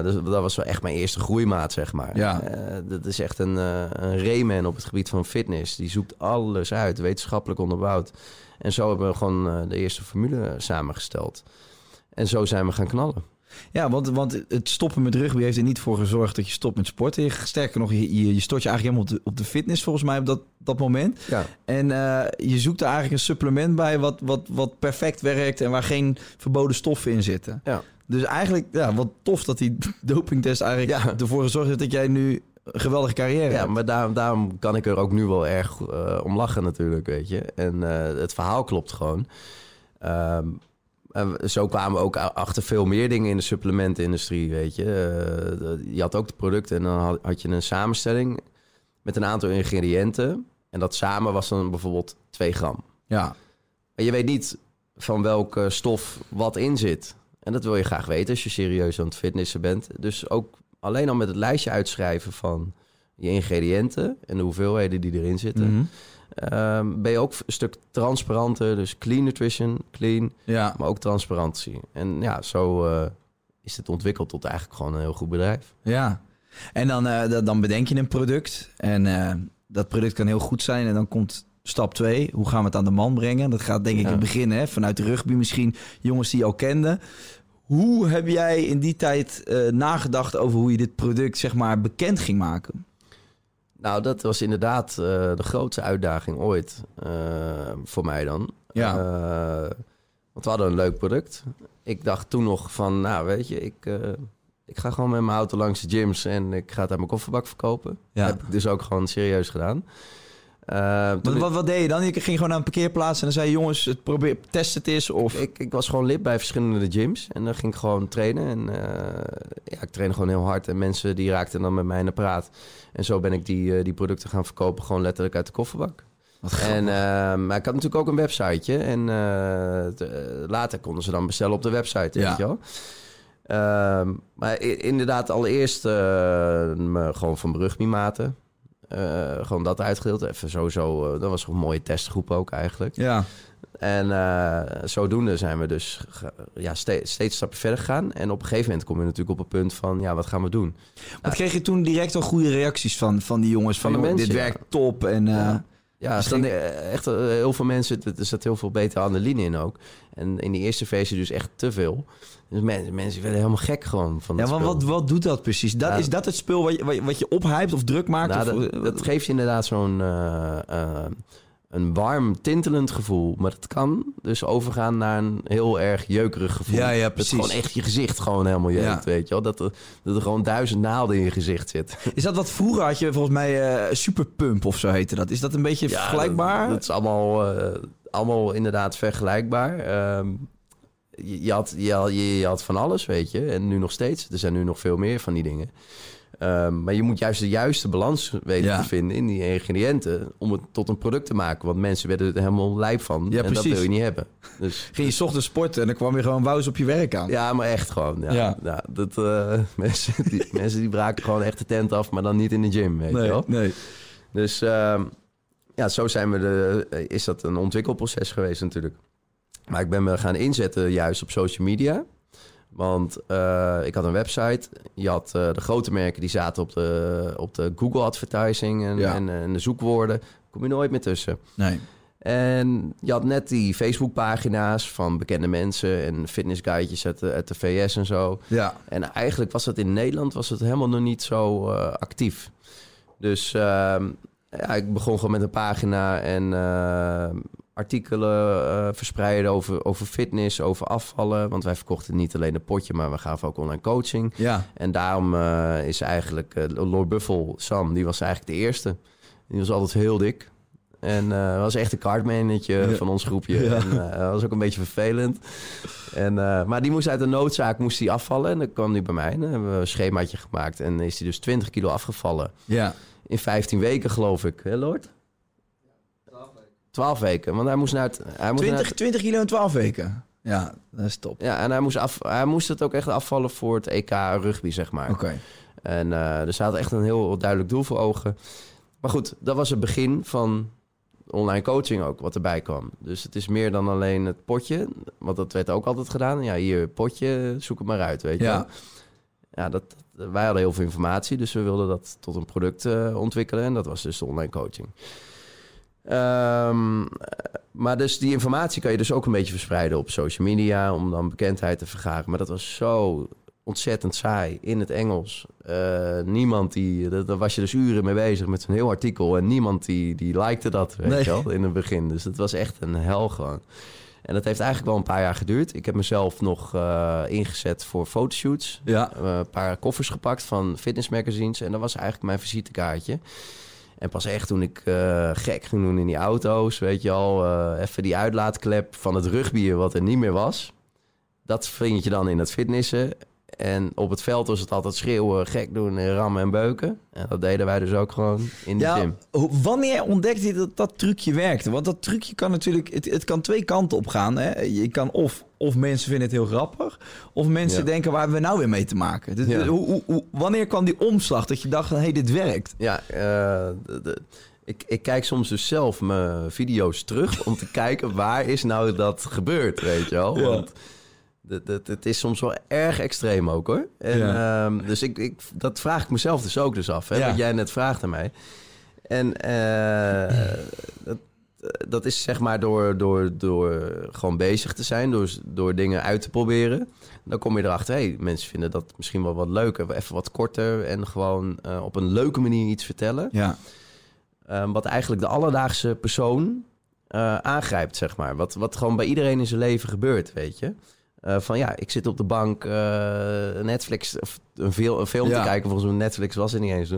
dus dat was wel echt mijn eerste groeimaat, zeg maar. Ja. Dat is echt een, een Rayman op het gebied van fitness. Die zoekt alles uit, wetenschappelijk onderbouwd. En zo hebben we gewoon de eerste formule samengesteld. En zo zijn we gaan knallen. Ja, want, want het stoppen met rugby heeft er niet voor gezorgd dat je stopt met sporten. Je- Sterker nog, je, je, stort je eigenlijk helemaal op de, op de fitness volgens mij op dat, dat moment. Ja. En eh, je zoekt er eigenlijk een supplement bij wat, wat, wat perfect werkt en waar geen verboden stoffen in zitten. Ja. Dus eigenlijk, ja, wat tof dat die dopingtest eigenlijk Ja. ervoor gezorgd heeft dat jij nu een geweldige carrière Ja, hebt. maar daarom, daarom kan ik er ook nu wel erg eh, om lachen natuurlijk, weet je. En eh, het verhaal klopt gewoon. Ehm, en zo kwamen we ook achter veel meer dingen in de supplementenindustrie, weet je. Eh, je had ook de producten en dan had, had je een samenstelling met een aantal ingrediënten. En dat samen was dan bijvoorbeeld 2 gram. Ja. Maar je weet niet van welke stof wat in zit. En dat wil je graag weten als je serieus aan het fitnessen bent. Dus ook alleen al met het lijstje uitschrijven van je ingrediënten en de hoeveelheden die erin zitten, Mhm. Ehm, ben je ook een stuk transparanter. Dus clean nutrition, clean, ja. maar ook transparantie. En ja, zo eh, is het ontwikkeld tot eigenlijk gewoon een heel goed bedrijf. Ja. En dan, eh, da- dan bedenk je een product. En eh, dat product kan heel goed zijn. En dan komt stap 2. Hoe gaan we het aan de man brengen? Dat gaat denk ik Ja. in het begin hè, vanuit de rugby misschien. Jongens die je al kenden. Hoe heb jij in die tijd nagedacht over hoe je dit product zeg maar bekend ging maken? Nou, dat was inderdaad eh, de grootste uitdaging ooit eh, voor mij dan. Ja. Eh, want we hadden een leuk product. Ik dacht toen nog van, nou weet je, ik, ik ga gewoon met mijn auto langs de gyms en ik ga het uit mijn kofferbak verkopen. Ja. Heb ik dus ook gewoon serieus gedaan. Toen Wat, wat, wat deed je dan? Je ging gewoon naar een parkeerplaats en dan zei je... jongens, het probeer, test het eens. Of... ik, ik was gewoon lid bij verschillende gyms en dan ging ik gewoon trainen. En eh, ja, ik trainde gewoon heel hard en mensen die raakten dan met mij in de praat. En zo ben ik die, eh, die producten gaan verkopen, gewoon letterlijk uit de kofferbak. En, maar ik had natuurlijk ook een websiteje. En later konden ze dan bestellen op de website, Ja. weet je wel. Ehm, maar inderdaad, allereerst me gewoon van rugbymaten. Eh gewoon dat uitgedeeld. Even sowieso, eh, dat was een mooie testgroep ook eigenlijk. Ja. En eh, zodoende zijn we dus ja, steeds, steeds stapje verder gegaan. En op een gegeven moment kom je natuurlijk op het punt van... ja, wat gaan we doen? Wat kreeg je toen direct al goede reacties van, van die jongens? Van, Van de mensen, dit ja. werkt top. En, Ja. Ja, echt heel veel mensen, er zat heel veel betere adrenaline in ook. En in die eerste versie dus echt te veel. Dus mensen, mensen werden helemaal gek gewoon van Ja, maar spul. wat, wat doet dat precies? Dat, Ja. Is dat het spul wat je, wat je- wat je ophypt of druk maakt? Nou, of, dat, dat geeft je inderdaad zo'n eh, eh, een warm, tintelend gevoel. Maar het kan dus overgaan naar een heel erg jeukerig gevoel. Ja, ja, Dat precies. gewoon echt je gezicht gewoon helemaal jeukt, Ja. weet je wel. Dat er, dat er gewoon duizend naalden in je gezicht zit. Is dat wat vroeger had je volgens mij eh Superpump of zo heette dat? Is dat een beetje Ja, vergelijkbaar? Dat, dat is allemaal, eh, allemaal inderdaad vergelijkbaar. Ehm, je, je, had, je, had- je, je had van alles, weet je. En nu nog steeds. Er zijn nu nog veel meer van die dingen. Ehm, maar je moet juist de juiste balans weten Ja. te vinden in die ingrediënten... om het tot een product te maken. Want mensen werden er helemaal lijp van. Ja, en dat precies. wil je niet hebben. Dus, Ging je ochtends sporten en dan kwam je gewoon wous op je werk aan. ja, maar echt gewoon. Ja, Ja. dat, eh, mensen, die, mensen die braken gewoon echt de tent af... maar dan niet in de gym, weet je nee, wel. nee. Dus ehm, ja, zo zijn we de, eh, is dat een ontwikkelproces geweest natuurlijk. Maar ik ben me gaan inzetten juist op social media. Want eh, ik had een website. Je had eh, de grote merken die zaten op de, op de Google advertising en, Ja. en, en de zoekwoorden. Kom je nooit meer tussen. nee. En je had net die Facebook-pagina's van bekende mensen en fitnessguidejes uit de, uit de VS en zo. Ja. En eigenlijk was dat in Nederland was het helemaal nog niet zo eh, actief. Dus ehm, ja, ik begon gewoon met een pagina en artikelen eh, verspreiden over, over fitness, over afvallen. Want wij verkochten niet alleen een potje, maar we gaven ook online coaching. Ja. En daarom eh, is eigenlijk eh, Lord Buffel, Sam, die was eigenlijk de eerste. Die was altijd heel dik. En was echt een kaartmanager Ja. van ons groepje. Ja. En dat was ook een beetje vervelend. En, maar die moest uit de noodzaak moest die afvallen. En dan kwam hij bij mij. En dan hebben we een schemaatje gemaakt. En is hij dus 20 kilo afgevallen. Ja. In 15 weken, geloof ik. Hè, Lord? 12 weken. Want hij moest naar het... Hij moest naar 20, het- 20 kilo in 12 weken. Ja, dat is top. ja, en hij moest, af, hij moest het ook echt afvallen voor het EK rugby, zeg maar. Oké. En eh dus hij had echt een heel duidelijk doel voor ogen. Maar goed, dat was het begin van online coaching ook, wat erbij kwam. Dus het is meer dan alleen het potje. Want dat werd ook altijd gedaan. Ja, hier, potje, zoek het maar uit, weet je Ja. Ja, dat, wij hadden heel veel informatie, dus we wilden dat tot een product eh, ontwikkelen. En dat was dus de online coaching. Ehm, maar dus die informatie kan je dus ook een beetje verspreiden op social media... om dan bekendheid te vergaren. Maar dat was zo ontzettend saai in het Engels. Eh, niemand die... dat- Daar was je dus uren mee bezig met zo'n heel artikel... en niemand die, die likte dat, weet Nee. je wel, in het begin. Dus het was echt een hel gewoon. En dat heeft eigenlijk wel een paar jaar geduurd. Ik heb mezelf nog eh, ingezet voor fotoshoots. Ja. Eh, een paar koffers gepakt van fitnessmagazines. En dat was eigenlijk mijn visitekaartje. En pas echt toen ik eh, gek ging doen in die auto's, weet je al, eh, even die uitlaatklep van het rugbier wat er niet meer was. Dat vind je dan in het fitnessen. En op het veld was het altijd schreeuwen, gek doen, en rammen en beuken. En dat deden wij dus ook gewoon in de Ja, gym. wanneer ontdekte je dat dat trucje werkte? Want dat trucje kan natuurlijk, het, het kan twee kanten op gaan. Hè? Je kan of, of mensen vinden het heel grappig, of mensen Ja. denken waar hebben we nou weer mee te maken? Dus, Ja. hoe, hoe, hoe- wanneer kwam die omslag dat je dacht hé, hey, dit werkt? Ja, eh, de- de- ik, ik kijk soms dus zelf mijn video's terug om te kijken waar is nou dat gebeurd, weet je wel. Ja. Want het- is soms wel erg extreem ook hoor. En, Ja. ehm, dus ik, ik, dat vraag ik mezelf dus ook dus af, hè, Ja. wat jij net vraagt aan mij. En eh, dat, dat is zeg maar door, door, door gewoon bezig te zijn, door, door dingen uit te proberen. Dan kom je erachter, hey, mensen vinden dat misschien wel wat leuker. Even wat korter en gewoon eh, op een leuke manier iets vertellen. Ja, Ehm, wat eigenlijk de alledaagse persoon eh, aangrijpt, zeg maar. Wat, wat gewoon bij iedereen in zijn leven gebeurt, weet je. Eh, van ja, ik zit op de bank eh, Netflix of een, veel, een film Ja. te kijken. Volgens mij Netflix was er niet eens.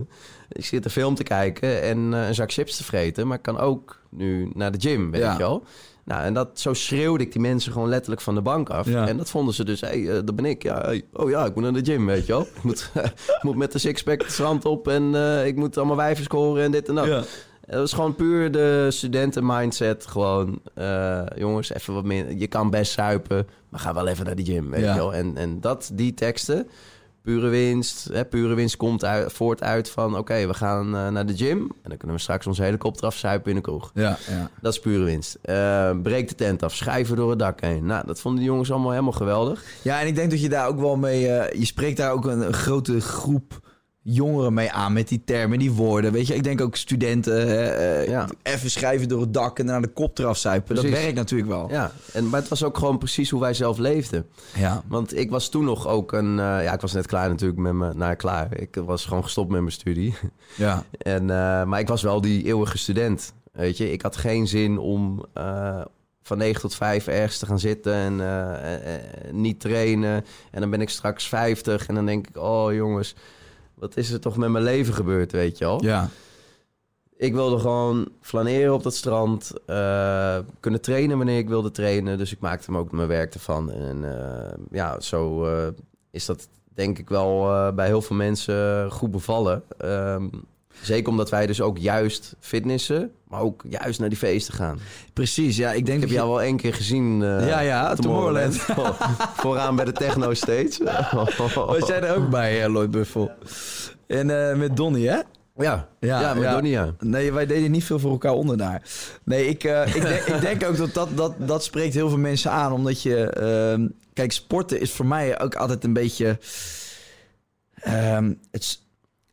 Ik zit een film te kijken en eh, een zak chips te vreten. Maar ik kan ook nu naar de gym, weet Ja. je wel. Nou, en dat, zo schreeuwde ik die mensen gewoon letterlijk van de bank af. Ja. En dat vonden ze dus, hé, hey, dat ben ik. Ja, hey, oh ja, ik moet naar de gym, weet je wel. Ik moet, moet met de sixpack het strand op en ik moet allemaal wijven scoren en dit en dat. ja. Dat was gewoon puur de studenten-mindset. Gewoon, eh, jongens, even wat meer. Je kan best zuipen, maar ga wel even naar de gym, weet Ja. je wel. En, en dat, die teksten, pure winst. Hè, pure winst komt uit, voort uit van... oké, we gaan eh, naar de gym... en dan kunnen we straks onze helikopter afzuipen in de kroeg. ja, ja. Dat is pure winst. Eh, breek de tent af, schijven door het dak heen. Nou, dat vonden die jongens allemaal helemaal geweldig. Ja, en ik denk dat je daar ook wel mee... je spreekt daar ook een grote groep jongeren mee aan met die termen, die woorden. Weet je, ik denk ook studenten, eh, Ja. even schrijven door het dak en naar de kop eraf zuipen. Dat werkt natuurlijk wel. Ja, en, maar het was ook gewoon precies hoe wij zelf leefden. Ja. Want ik was toen nog ook een... eh, ja, ik was net klaar natuurlijk met mijn... Nou, klaar. Ik was gewoon gestopt met mijn studie. ja. En, eh, maar ik was wel die eeuwige student. Weet je, ik had geen zin om van 9 tot 5 ergens te gaan zitten en niet trainen. En dan ben ik straks 50 en dan denk ik, oh jongens, wat is er toch met mijn leven gebeurd, weet je al? Ja. Ik wilde gewoon flaneren op dat strand, eh, kunnen trainen wanneer ik wilde trainen. Dus ik maakte me ook mijn werk ervan. En eh, ja, zo eh, is dat denk ik wel bij heel veel mensen goed bevallen. Ehm, zeker omdat wij dus ook juist fitnessen, maar ook juist naar die feesten gaan. Precies, ja. Ik denk Ik heb dat jou wel één keer gezien. eh, Ja, ja, Tomorrowland. Vooraan bij de techno stage. Was jij er ook bij, eh, Lloyd Buffel? En eh, met Donnie, hè? Ja, Ja, ja, met ja. Donnie, ja. Nee, wij deden niet veel voor elkaar onder daar. Nee, ik, eh, ik, denk, ik denk ook dat dat, dat dat spreekt heel veel mensen aan. Omdat je... ehm, kijk, sporten is voor mij ook altijd een beetje... ehm, het,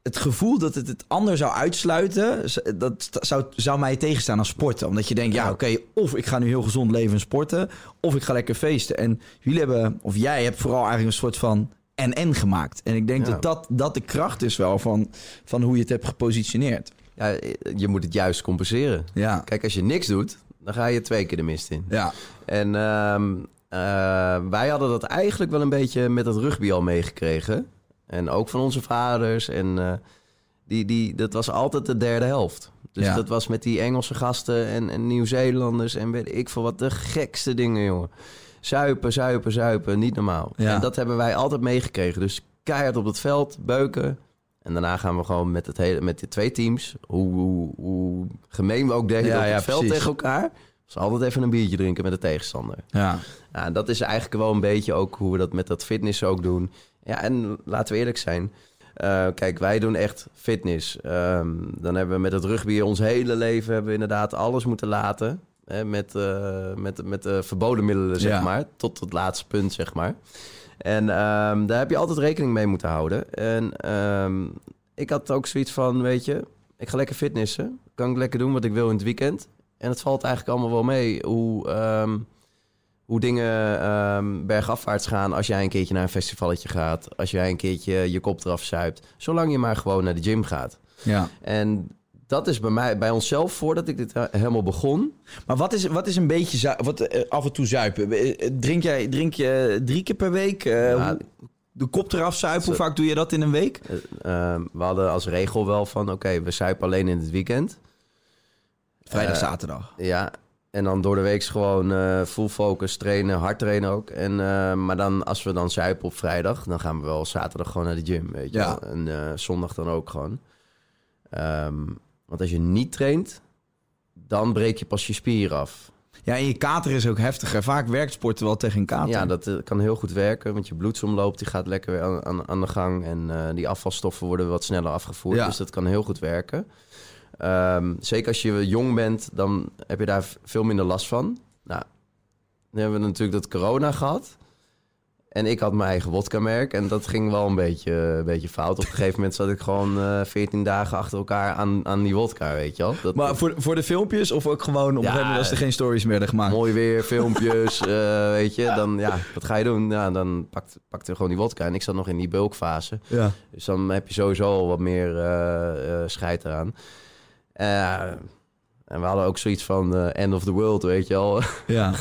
het gevoel dat het het ander zou uitsluiten... dat zou, zou mij tegenstaan als sporten. Omdat je denkt, ja, oké, of ik ga nu heel gezond leven en sporten... of ik ga lekker feesten. En jullie hebben, of jij hebt vooral eigenlijk een soort van... en-en gemaakt. En ik denk Ja. dat, dat dat de kracht is wel van, van hoe je het hebt gepositioneerd. ja. Je moet het juist compenseren. Ja. Kijk, als je niks doet, dan ga je twee keer de mist in. Ja. En ehm, eh, wij hadden dat eigenlijk wel een beetje met het rugby al meegekregen. En ook van onze vaders. En eh, die, die, dat was altijd de derde helft. Dus Ja. dat was met die Engelse gasten en, en Nieuw-Zeelanders en weet ik veel wat. De gekste dingen, jongen. Zuipen, zuipen, zuipen. Niet normaal. Ja. En dat hebben wij altijd meegekregen. Dus keihard op het veld, beuken. En daarna gaan we gewoon met, het hele, met de twee teams, hoe, hoe, hoe gemeen we ook deden Ja, op het veld precies. tegen elkaar... was altijd even een biertje drinken met de tegenstander. Ja. Ja, dat is eigenlijk wel een beetje ook hoe we dat met dat fitness ook doen. Ja, en laten we eerlijk zijn. Eh, kijk, wij doen echt fitness. Ehm, dan hebben we met het rugby ons hele leven hebben we inderdaad alles moeten laten. Hè, met, eh, met, met de verboden middelen, zeg Ja. maar. Tot het laatste punt, zeg maar. En ehm, daar heb je altijd rekening mee moeten houden. En ehm, ik had ook zoiets van, weet je, ik ga lekker fitnessen. Kan ik lekker doen wat ik wil in het weekend. En het valt eigenlijk allemaal wel mee hoe, hoe dingen ehm, bergafwaarts gaan als jij een keertje naar een festivalletje gaat. Als jij een keertje je kop eraf zuipt. Zolang je maar gewoon naar de gym gaat. ja. En dat is bij mij, bij onszelf, voordat ik dit he- helemaal begon. Maar wat is, wat is een beetje wat, eh, af en toe zuipen? Eh, Drink, jij, drink je drie keer per week? Eh, Ja. de kop eraf zuipen? Hoe vaak doe je dat in een week? Eh, ehm, we hadden als regel wel van, oké, we zuipen alleen in het weekend. Vrijdag, Eh, zaterdag. Ja, en dan door de week gewoon eh, full focus trainen, hard trainen ook. En, eh, maar dan als we dan zuipen op vrijdag, dan gaan we wel zaterdag gewoon naar de gym, weet je Ja. wel. En eh, zondag dan ook gewoon. Ehm, want als je niet traint, dan breek je pas je spier af. Ja, en je kater is ook heftiger. Vaak werkt sporten wel tegen een kater. Ja, dat kan heel goed werken, want je bloedsomloop die gaat lekker weer aan, aan, aan de gang. En die afvalstoffen worden wat sneller afgevoerd, Ja. dus dat kan heel goed werken. Ehm, zeker als je jong bent, dan heb je daar veel minder last van. Nou, dan hebben we natuurlijk dat corona gehad. En ik had mijn eigen wodka-merk en dat ging wel een beetje, een beetje fout. Op een gegeven moment zat ik gewoon eh 14 dagen achter elkaar aan, aan die wodka, weet je wel. Dat, Maar voor, voor de filmpjes of ook gewoon op een Ja, gegeven moment als er geen stories werden gemaakt? Mooi weer, filmpjes, eh, weet je. Dan, ja, wat ga je doen? Ja, dan pakt, pakte we gewoon die wodka. En ik zat nog in die bulkfase. Ja. Dus dan heb je sowieso al wat meer eh eh, scheid eraan. Eh, en we hadden ook zoiets van eh, end of the world, weet je al. ja.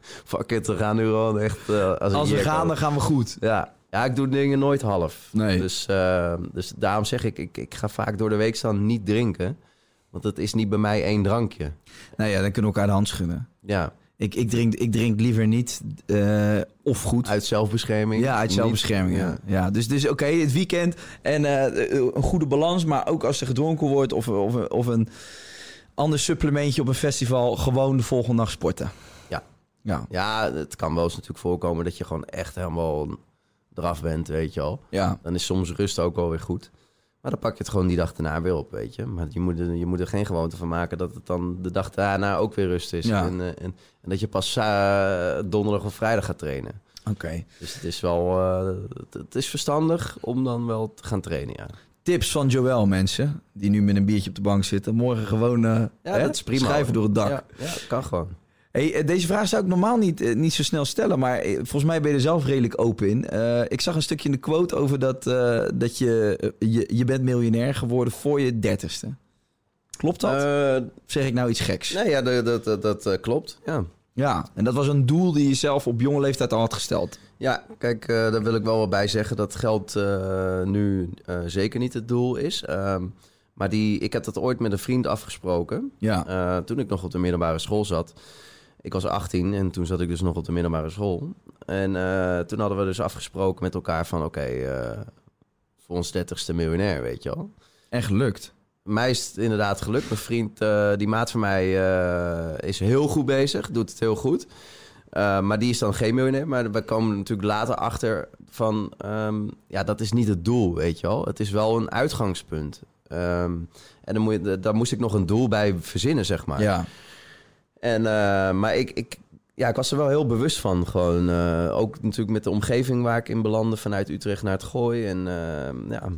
Fuck it, we gaan nu gewoon echt... eh, als Als we gaan, dan gaan we goed. Ja. ja, ik doe dingen nooit half. Nee. Dus, dus daarom zeg ik, ik, ik ga vaak door de week staan niet drinken. Want het is niet bij mij één drankje. Nou ja, dan kunnen we elkaar de hand schudden. Ja, Ik, ik, drink, ik drink liever niet eh, of goed. uit zelfbescherming. Ja, uit Niet- zelfbescherming. Ja. Ja, dus, dus oké, het weekend en eh, een goede balans, maar ook als er gedronken wordt of, of, of een ander supplementje op een festival, gewoon de volgende dag sporten. Ja. Ja. Ja, het kan wel eens natuurlijk voorkomen dat je gewoon echt helemaal eraf bent, weet je al. Ja. Dan is soms rust ook wel weer goed. Maar dan pak je het gewoon die dag daarna weer op, weet je. Maar je moet, er, je moet er geen gewoonte van maken dat het dan de dag daarna ook weer rust is. Ja. En, eh, en, en dat je pas eh, donderdag of vrijdag gaat trainen. Oké. Dus het is wel eh, het, het is verstandig om dan wel te gaan trainen, ja. Tips van Joël, mensen, die nu met een biertje op de bank zitten. Morgen gewoon eh, Ja, hè, dat is prima. schrijven door het dak. Ja, ja kan gewoon. Hey, eh, deze vraag zou ik normaal niet, eh, niet zo snel stellen, maar eh, volgens mij ben je er zelf redelijk open in. Ik zag een stukje in de quote over dat, dat je, je, je bent miljonair geworden voor je dertigste. Klopt dat? Zeg ik nou iets geks? nee, ja, dat, dat, dat, klopt. Ja. Ja, en dat was een doel die je zelf op jonge leeftijd al had gesteld. Ja, kijk, daar wil ik wel wat bij zeggen dat geld nu zeker niet het doel is. Ehm, maar die, ik heb dat ooit met een vriend afgesproken. Ja. Toen ik nog op de middelbare school zat. Ik was 18 en toen zat ik dus nog op de middelbare school. En eh, toen hadden we dus afgesproken met elkaar van... oké, eh, voor ons dertigste miljonair, weet je wel. En gelukt. Mij is het inderdaad gelukt. Mijn vriend, eh, die maat van mij, is heel goed bezig. Doet het heel goed. Maar die is dan geen miljonair. Maar we komen natuurlijk later achter van... Um, ja, dat is niet het doel, weet je wel. Het is wel een uitgangspunt. Um, en dan moet je, daar moest ik nog een doel bij verzinnen, zeg maar. Ja. En, uh, maar ik, ik, ja, ik was er wel heel bewust van. Gewoon, uh, ook natuurlijk met de omgeving waar ik in belandde... vanuit Utrecht naar het Gooi. En uh, ja,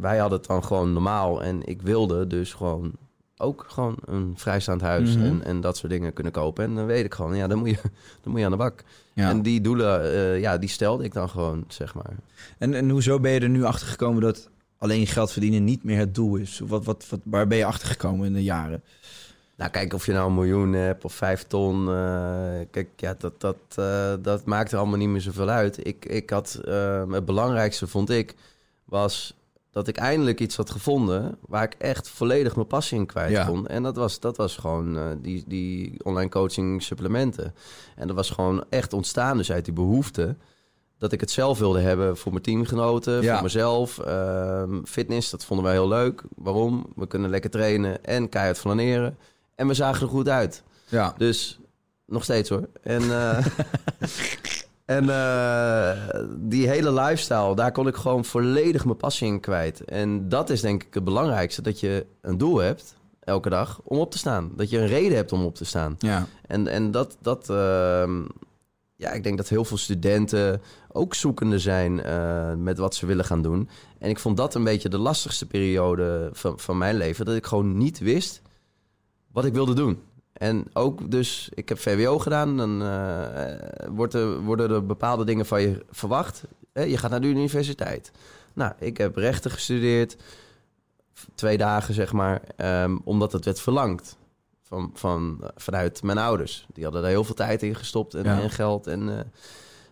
wij hadden het dan gewoon normaal. En ik wilde dus gewoon ook gewoon een vrijstaand huis mm-hmm. en, en dat soort dingen kunnen kopen. En dan weet ik gewoon, ja, dan moet je, dan moet je aan de bak. Ja. En die doelen, ja, die stelde ik dan gewoon, zeg maar. En, en hoezo ben je er nu achter gekomen dat alleen geld verdienen niet meer het doel is? Wat, wat, wat, waar ben je achter gekomen in de jaren? Nou, kijk, of je nou een miljoen hebt of vijf ton. Uh, kijk, ja, dat, dat, uh, dat maakt er allemaal niet meer zoveel uit. Ik, ik had, het belangrijkste vond ik, was dat ik eindelijk iets had gevonden waar ik echt volledig mijn passie in kwijt ja. kon. En dat was, dat was gewoon uh, die, die online coaching supplementen. En dat was gewoon echt ontstaan dus uit die behoefte dat ik het zelf wilde hebben voor mijn teamgenoten, ja. voor mezelf. Uh, fitness, dat vonden wij heel leuk. Waarom? We kunnen lekker trainen en keihard flaneren. En we zagen er goed uit. Ja. Dus nog steeds hoor. En... Uh, En uh, die hele lifestyle, daar kon ik gewoon volledig mijn passie in kwijt. En dat is denk ik het belangrijkste, dat je een doel hebt elke dag om op te staan. Dat je een reden hebt om op te staan. Ja. En, en dat, dat uh, ja, ik denk dat heel veel studenten ook zoekende zijn uh, met wat ze willen gaan doen. En ik vond dat een beetje de lastigste periode van, van mijn leven. Dat ik gewoon niet wist wat ik wilde doen. En ook dus, ik heb VWO gedaan, dan uh, wordt er, worden er bepaalde dingen van je verwacht. Je gaat naar de universiteit. Nou, ik heb rechten gestudeerd, twee dagen zeg maar, um, omdat het werd verlangd van, van, vanuit mijn ouders. Die hadden daar heel veel tijd in gestopt en, ja. en geld. En uh,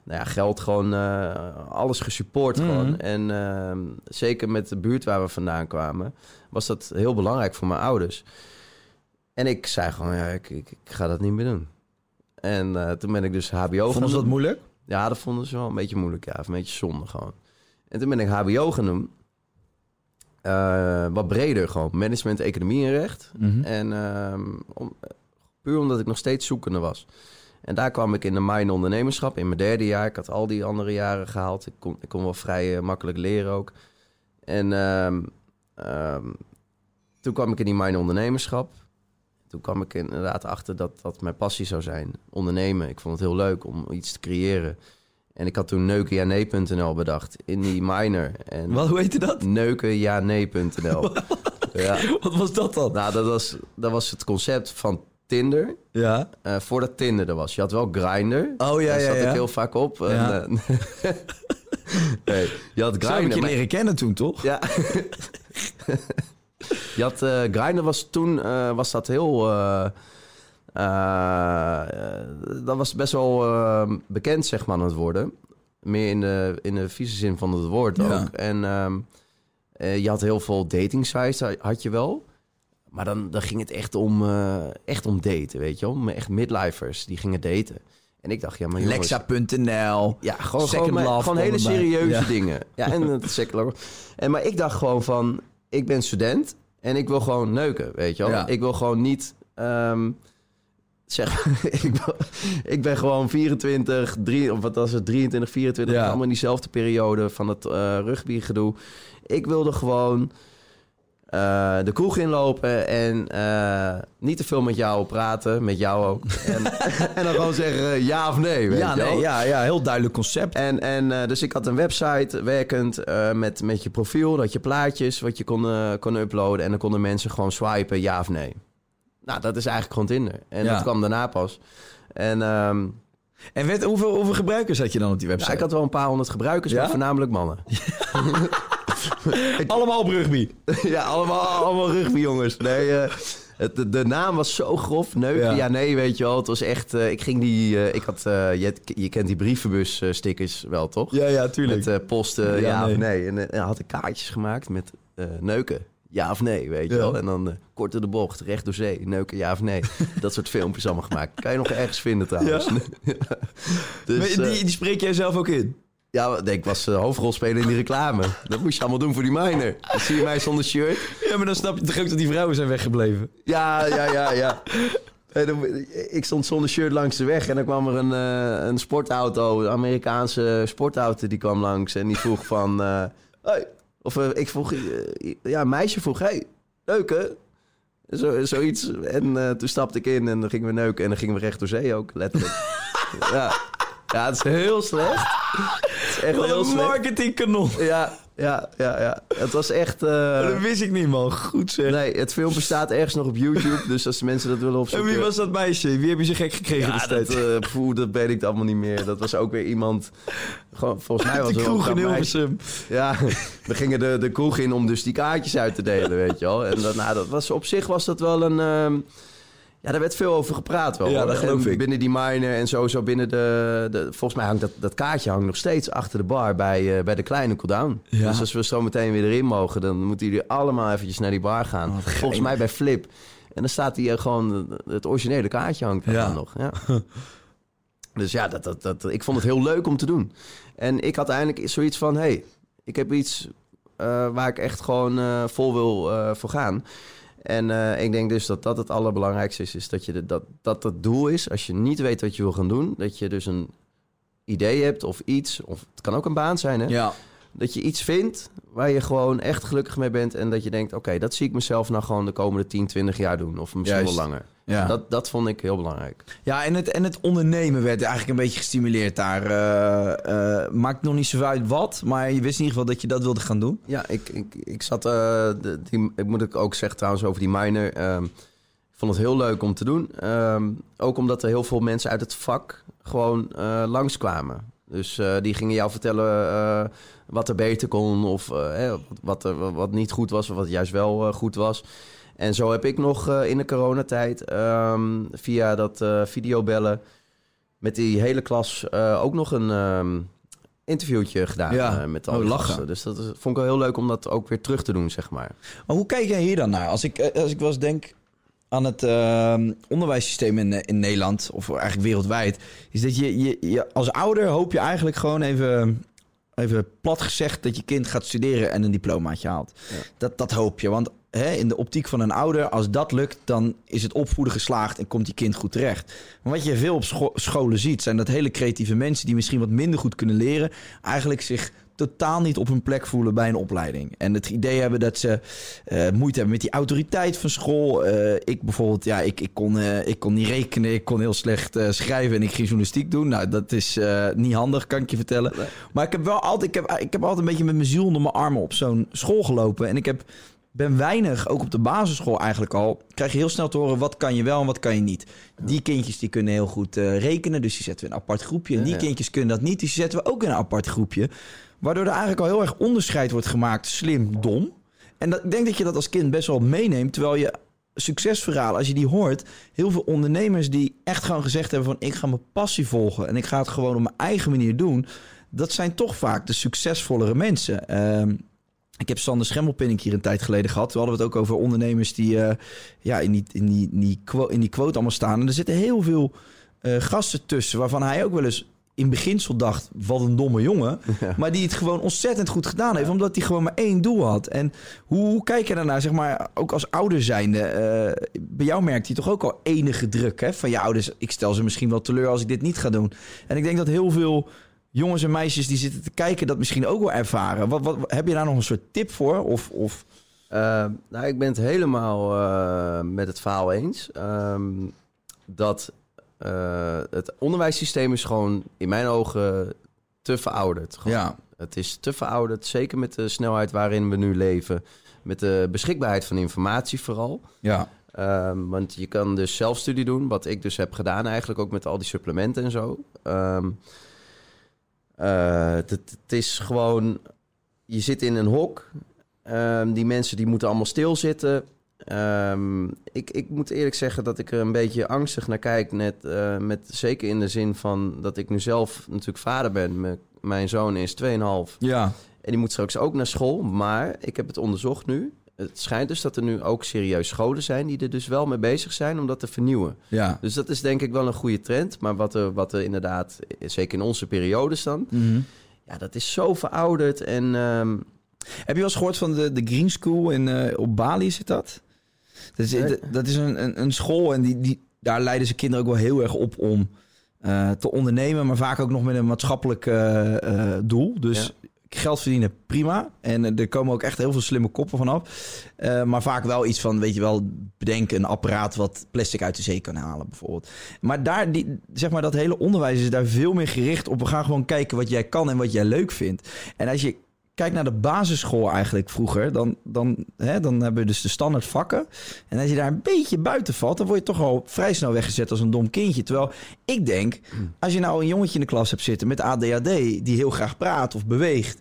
nou ja, geld gewoon, uh, alles gesupport mm -hmm. gewoon. En uh, zeker met de buurt waar we vandaan kwamen, was dat heel belangrijk voor mijn ouders. En ik zei gewoon, ja, ik, ik, ik ga dat niet meer doen. En uh, toen ben ik dus HBO Vonden ze dat moeilijk? Ja, dat vonden ze wel een beetje moeilijk, ja. Of een beetje zonde gewoon. En toen ben ik HBO gaan doen. Uh, wat breder gewoon. Management, economie en recht. Mhm. Mm -hmm. En uh, om, puur omdat ik nog steeds zoekende was. En daar kwam ik in de mijn ondernemerschap in mijn derde jaar. Ik had al die andere jaren gehaald. Ik kon, ik kon wel vrij uh, makkelijk leren ook. En um, toen kwam ik in die mijn ondernemerschap toen kwam ik inderdaad achter dat dat mijn passie zou zijn. Ondernemen. Ik vond het heel leuk om iets te creëren. En ik had toen neukenjanee.nl bedacht in die minor. En Wat, hoe heette dat? Neukenjanee.nl. ja. Wat was dat dan? Nou, dat was, dat was het concept van Tinder. Ja. Uh, voordat Tinder er was. Je had wel Grindr. Oh ja, Daar ja, zat ja. ik heel vaak op. Ja. En, uh, nee, je had Grindr. Zou ik je maar... leren kennen toen, toch? Ja. Je had uh, Grindr was toen uh, was dat heel uh, dat was best wel bekend zeg maar aan het worden meer in de in de vieze zin van het woord ja. ook en um, je had heel veel dating sites had je wel maar dan, dan ging het echt om echt om daten weet je om echt midlifers die gingen daten en ik dacht, ja, maar. Lexa.nl. Ja, gewoon, gewoon, maar, gewoon hele serieuze ja. dingen. Ja, en het second En maar ik dacht gewoon van, ik ben student en ik wil gewoon neuken, weet je wel. Ja. Ik wil gewoon niet... Um, zeg, ik, ben, ik ben gewoon 24, 3, of wat was het, 23, 24, ja. allemaal in diezelfde periode van het uh, rugby gedoe. Ik wilde gewoon uh, de kroeg inlopen en uh, niet te veel met jou praten, met jou ook. En, en dan gewoon zeggen ja of nee, weet ja, je nee, ja, ja, heel duidelijk concept. En, en uh, dus ik had een website werkend met, met je profiel, dat je plaatjes wat je kon, kon uploaden en dan konden mensen gewoon swipen ja of nee. Nou, dat is eigenlijk gewoon Tinder. En ja. dat kwam daarna pas. En... Um, en werd, hoeveel, hoeveel gebruikers had je dan op die website? Ja, ik had wel een paar honderd gebruikers, maar voornamelijk mannen. Allemaal op rugby. ja, allemaal, allemaal rugby, jongens. Nee, eh, het, de, de naam was zo grof. Neuken, Ja. ja. nee, weet je wel. Het was echt... eh, ik ging die... eh, ik had... eh, je, je kent die brievenbus eh, stickers wel, toch? Ja, ja, tuurlijk. Met eh, posten, Ja, ja, nee. of nee. En eh, had ik kaartjes gemaakt met eh, neuken. Ja of nee, weet je Ja. wel. En dan eh, kort door de bocht, recht door zee, neuken, ja of nee. Dat soort filmpjes allemaal gemaakt. Kan je nog ergens vinden trouwens. dus, Maar eh, die, die spreek jij zelf ook in? Ja, ik was eh, hoofdrolspeler in die reclame. Dat moest je allemaal doen voor die miner. Dan zie je mij zonder shirt. Ja, maar dan snap je toch ook dat die vrouwen zijn weggebleven? Ja, ja, ja, ja. En dan- ik stond zonder shirt langs de weg en dan kwam er een, eh, een sportauto, een Amerikaanse sportauto, die kwam langs en die vroeg van, hey, of ik vroeg, ja, een meisje vroeg, hey, neuken? Zo, zoiets. En toen stapte ik in en dan gingen we neuken en dan gingen we recht door zee ook, letterlijk. ja. ja, het is heel slecht. Echt Wat heel een marketingkanon. Ja, ja, ja, ja. Het was echt... eh, Dat wist ik niet, man. Goed zeg. Nee, het filmpje staat ergens nog op YouTube. Dus als mensen dat willen En opzoeken... wie was dat meisje? Wie heb je zo gek gekregen Ja, dat, poeh, dat weet ik allemaal niet meer. Dat was ook weer iemand... Gewoon, volgens mij was het kroeg in. Hilversum. Ja, we gingen de, de kroeg in om dus die kaartjes uit te delen, weet je wel. En dat, nou, dat was, op zich was dat wel een... ehm, ja, daar werd veel over gepraat wel. Ja, dat geloof ik. Binnen die miner en sowieso binnen de, de... Volgens mij hangt dat, dat kaartje hangt nog steeds achter de bar bij, eh, bij de kleine cooldown. Ja. Dus als we zo meteen weer erin mogen, dan moeten jullie allemaal eventjes naar die bar gaan. Oh, Volgens mij bij Flip. En dan staat hier gewoon... Het originele kaartje hangt daar Ja. nog. Ja. Dus ja, dat, dat, dat, ik vond het heel leuk om te doen. En ik had eigenlijk zoiets van... hey, ik heb iets eh, waar ik echt gewoon eh, vol wil eh, voor gaan. En eh, ik denk dus dat dat het allerbelangrijkste is. is dat, je de, dat, dat het doel is, als je niet weet wat je wil gaan doen... dat je dus een idee hebt of iets... of het kan ook een baan zijn, hè? Ja. Dat je iets vindt waar je gewoon echt gelukkig mee bent... en dat je denkt, oké, dat zie ik mezelf nou gewoon de komende 10, 20 jaar doen. Of misschien Juist. wel langer. Ja. Dat, dat vond ik heel belangrijk. Ja, en het, en het ondernemen werd eigenlijk een beetje gestimuleerd daar. Eh, eh, maakt nog niet zo uit wat, maar je wist in ieder geval dat je dat wilde gaan doen. Ja, ik, ik, ik zat. eh, de, die, ik moet ik ook zeggen trouwens over die miner. ehm, ik vond het heel leuk om te doen. Ehm, ook omdat er heel veel mensen uit het vak gewoon langskwamen. Dus eh, die gingen jou vertellen eh, wat er beter kon. Of eh, hè, wat, er, wat niet goed was, of wat juist wel goed was. En zo heb ik nog in de coronatijd ehm, via dat videobellen met die hele klas ook nog een ehm, interviewtje gedaan Ja. met al Oh, die lachen. gasten. Dus dat is- vond ik wel heel leuk om dat ook weer terug te doen, zeg maar. Maar hoe kijk jij hier dan naar? Als ik, als ik wel eens denk aan het eh, onderwijssysteem in, eh, in Nederland, of eigenlijk wereldwijd, is dat je, je, je als ouder hoop je eigenlijk gewoon even, even plat gezegd dat je kind gaat studeren en een diplomaatje haalt. Dat, dat hoop je, want hè, in de optiek van een ouder, als dat lukt, dan is het opvoeden geslaagd en komt die kind goed terecht. Maar wat je veel op scho- scholen ziet, zijn dat hele creatieve mensen die misschien wat minder goed kunnen leren, eigenlijk zich totaal niet op hun plek voelen bij een opleiding. En het idee hebben dat ze eh, moeite hebben met die autoriteit van school. Eh, ik bijvoorbeeld, ja, ik, ik, kon, eh, ik kon niet rekenen, ik kon heel slecht schrijven en ik ging journalistiek doen. Nou, dat is niet handig, kan ik je vertellen. Maar ik heb wel altijd, ik heb, ik heb altijd een beetje met mijn ziel onder mijn armen op zo'n school gelopen. En ik heb, ben weinig, ook op de basisschool eigenlijk al, krijg je heel snel te horen wat kan je wel en wat kan je niet. Die kindjes die kunnen heel goed rekenen, dus die zetten we in een apart groepje. En Ja, die ja. kindjes kunnen dat niet, dus die zetten we ook in een apart groepje. Waardoor er eigenlijk al heel erg onderscheid wordt gemaakt, slim, dom. En dat, ik denk dat je dat als kind best wel meeneemt, terwijl je succesverhalen, als je die hoort, heel veel ondernemers die echt gewoon gezegd hebben van ik ga mijn passie volgen en ik ga het gewoon op mijn eigen manier doen, dat zijn toch vaak de succesvollere mensen. Ehm, ik heb Sander Schemmelpinning hier een tijd geleden gehad. Toen hadden we het ook over ondernemers die eh, ja, in, die, in, die, in, die quote, in die allemaal staan. En er zitten heel veel eh, gasten tussen waarvan hij ook wel eens in beginsel dacht, wat een domme jongen. Maar die het gewoon ontzettend goed gedaan heeft, omdat hij gewoon maar één doel had. En hoe, kijk je daarnaar, zeg maar, ook als ouder zijnde? eh, bij jou merkt hij toch ook al enige druk hè, van je ouders. Ik stel ze misschien wel teleur als ik dit niet ga doen. En ik denk dat heel veel jongens en meisjes die zitten te kijken dat misschien ook wel ervaren. Wat, wat, heb je daar nog een soort tip voor? Of, of... Eh, nou, ik ben het helemaal eh, met het verhaal eens. Ehm, dat eh, het onderwijssysteem is gewoon in mijn ogen te verouderd. Gewoon. Ja, Het is te verouderd, zeker met de snelheid waarin we nu leven. Met de beschikbaarheid van informatie vooral. ja. Ehm, want je kan dus zelfstudie doen, wat ik dus heb gedaan eigenlijk, ook met al die supplementen en zo. Ehm, eh, het, het is gewoon... je zit in een hok. Ehm, die mensen die moeten allemaal stilzitten. Ehm ik, ik moet eerlijk zeggen dat ik er een beetje angstig naar kijk. Net, eh, met, zeker in de zin van dat ik nu zelf natuurlijk vader ben. M- mijn zoon is 2,5. Ja. En die moet straks ook naar school. Maar ik heb het onderzocht nu. Het schijnt dus dat er nu ook serieus scholen zijn... die er dus wel mee bezig zijn om dat te vernieuwen. Ja. Dus dat is denk ik wel een goede trend. Maar wat er, wat er inderdaad, zeker in onze periodes dan... Mhm. ja, dat is zo verouderd. En ehm, Heb je wel eens gehoord van de, de Green School in, eh, op Bali zit dat? Dat is, Nee. dat- is een, een, een school en die, die, daar leiden ze kinderen ook wel heel erg op om eh, te ondernemen, maar vaak ook nog met een maatschappelijk eh, eh, doel. Dus geld verdienen, prima. En er komen ook echt heel veel slimme koppen vanaf. Maar vaak wel iets van, weet je wel, bedenken een apparaat wat plastic uit de zee kan halen, bijvoorbeeld. Maar daar, die, zeg maar, dat hele onderwijs is daar veel meer gericht op. We gaan gewoon kijken wat jij kan en wat jij leuk vindt. En als je kijkt naar de basisschool eigenlijk vroeger, dan, dan, hè, dan hebben we dus de standaard vakken. En als je daar een beetje buiten valt, dan word je toch al vrij snel weggezet als een dom kindje. Terwijl ik denk, als je nou een jongetje in de klas hebt zitten met ADHD, die heel graag praat of beweegt.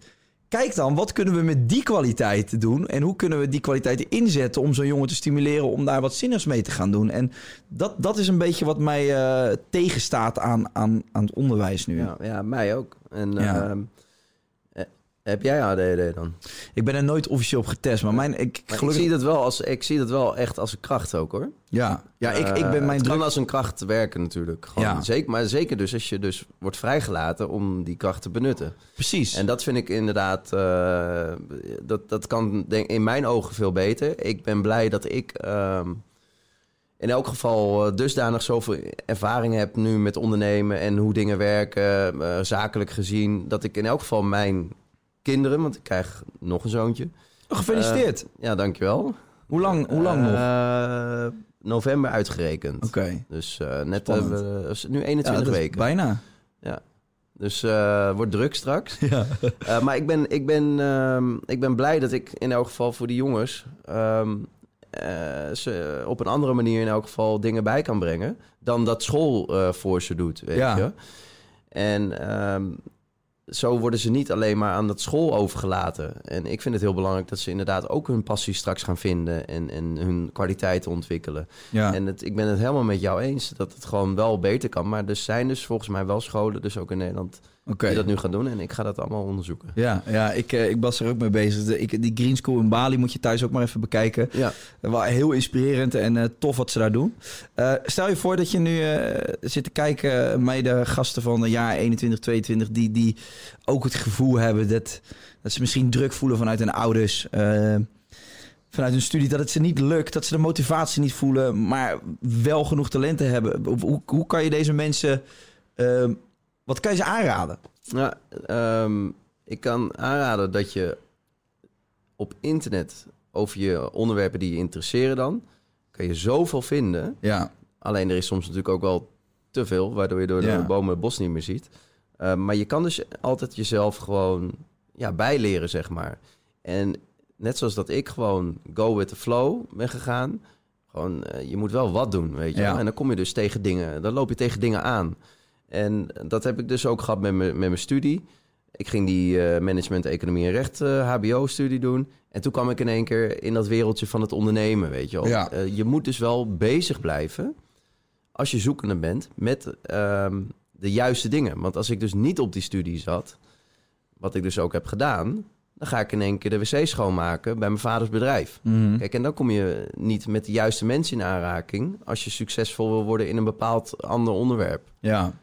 Kijk dan, wat kunnen we met die kwaliteiten doen? En hoe kunnen we die kwaliteiten inzetten om zo'n jongen te stimuleren om daar wat zinnigs mee te gaan doen? En dat, dat is een beetje wat mij eh, tegenstaat aan, aan, aan het onderwijs nu. ja, ja, mij ook. En Ja. ehm, eh, heb jij ADD dan? Ik ben er nooit officieel op getest, maar mijn, ik, Maar gelukkig... ik, zie dat wel als, ik zie dat wel echt als een kracht ook hoor. Ja, ja ik, ik ben Eh, mijn het druk... kan als een kracht werken natuurlijk. Gewoon, Ja. zeker, maar zeker dus als je dus wordt vrijgelaten om die kracht te benutten. Precies. En dat vind ik inderdaad, eh, dat, dat kan denk, in mijn ogen veel beter. Ik ben blij dat ik ehm, in elk geval eh, dusdanig zoveel ervaring heb nu met ondernemen en hoe dingen werken, zakelijk gezien, dat ik in elk geval mijn kinderen, want ik krijg nog een zoontje. Oh, gefeliciteerd. Ja, dankjewel. hoe lang, hoe lang nog? Eh, november uitgerekend. Oké. Dus eh, net hebben we nu Ja, 21 dat is weken. Bijna. Dus eh wordt druk straks. Ja. Eh, maar ik ben, ik, ben, ehm, ik ben blij dat ik in elk geval voor die jongens... ehm, eh, ze op een andere manier in elk geval dingen bij kan brengen... dan dat school eh, voor ze doet, weet Ja. je. En ehm, zo worden ze niet alleen maar aan dat school overgelaten. En ik vind het heel belangrijk dat ze inderdaad ook hun passie straks gaan vinden... en, en hun kwaliteiten ontwikkelen. Ja. En het, ik ben het helemaal met jou eens dat het gewoon wel beter kan. Maar er zijn dus volgens mij wel scholen, dus ook in Nederland, Oké. die dat nu gaan doen. En ik ga dat allemaal onderzoeken. Ja, ja ik, eh, ik was er ook mee bezig. De, ik, die Green School in Bali moet je thuis ook maar even bekijken. Ja, Wel heel inspirerend en eh, tof wat ze daar doen. Eh, stel je voor dat je nu zit te kijken, mede gasten van de jaar 21, 22, die, die ook het gevoel hebben dat, dat ze misschien druk voelen vanuit hun ouders. vanuit hun studie, dat het ze niet lukt, dat ze de motivatie niet voelen, maar wel genoeg talenten hebben. Hoe, hoe, kan je deze mensen, wat kan je ze aanraden? nou, ehm, ik kan aanraden dat je op internet over je onderwerpen die je interesseren dan, kan je zoveel vinden. Ja, Alleen er is soms natuurlijk ook wel te veel, waardoor je door Ja. de bomen het bos niet meer ziet. Eh, maar je kan dus altijd jezelf gewoon ja, bijleren, zeg maar. En net zoals dat ik gewoon go with the flow ben gegaan. Gewoon, eh, je moet wel wat doen, weet je Ja. En dan kom je dus tegen dingen, dan loop je tegen dingen aan. En dat heb ik dus ook gehad met, mijn- met mijn studie. Ik ging die eh, management, economie en recht eh, HBO-studie doen. En toen kwam ik in één keer in dat wereldje van het ondernemen, weet je wel. Ja. Eh, je moet dus wel bezig blijven als je zoekende bent met ehm, de juiste dingen. Want als ik dus niet op die studie zat, wat ik dus ook heb gedaan... dan ga ik in één keer de wc schoonmaken bij mijn vaders bedrijf. Mhm. Kijk, en dan kom je niet met de juiste mensen in aanraking... als je succesvol wil worden in een bepaald ander onderwerp. ja,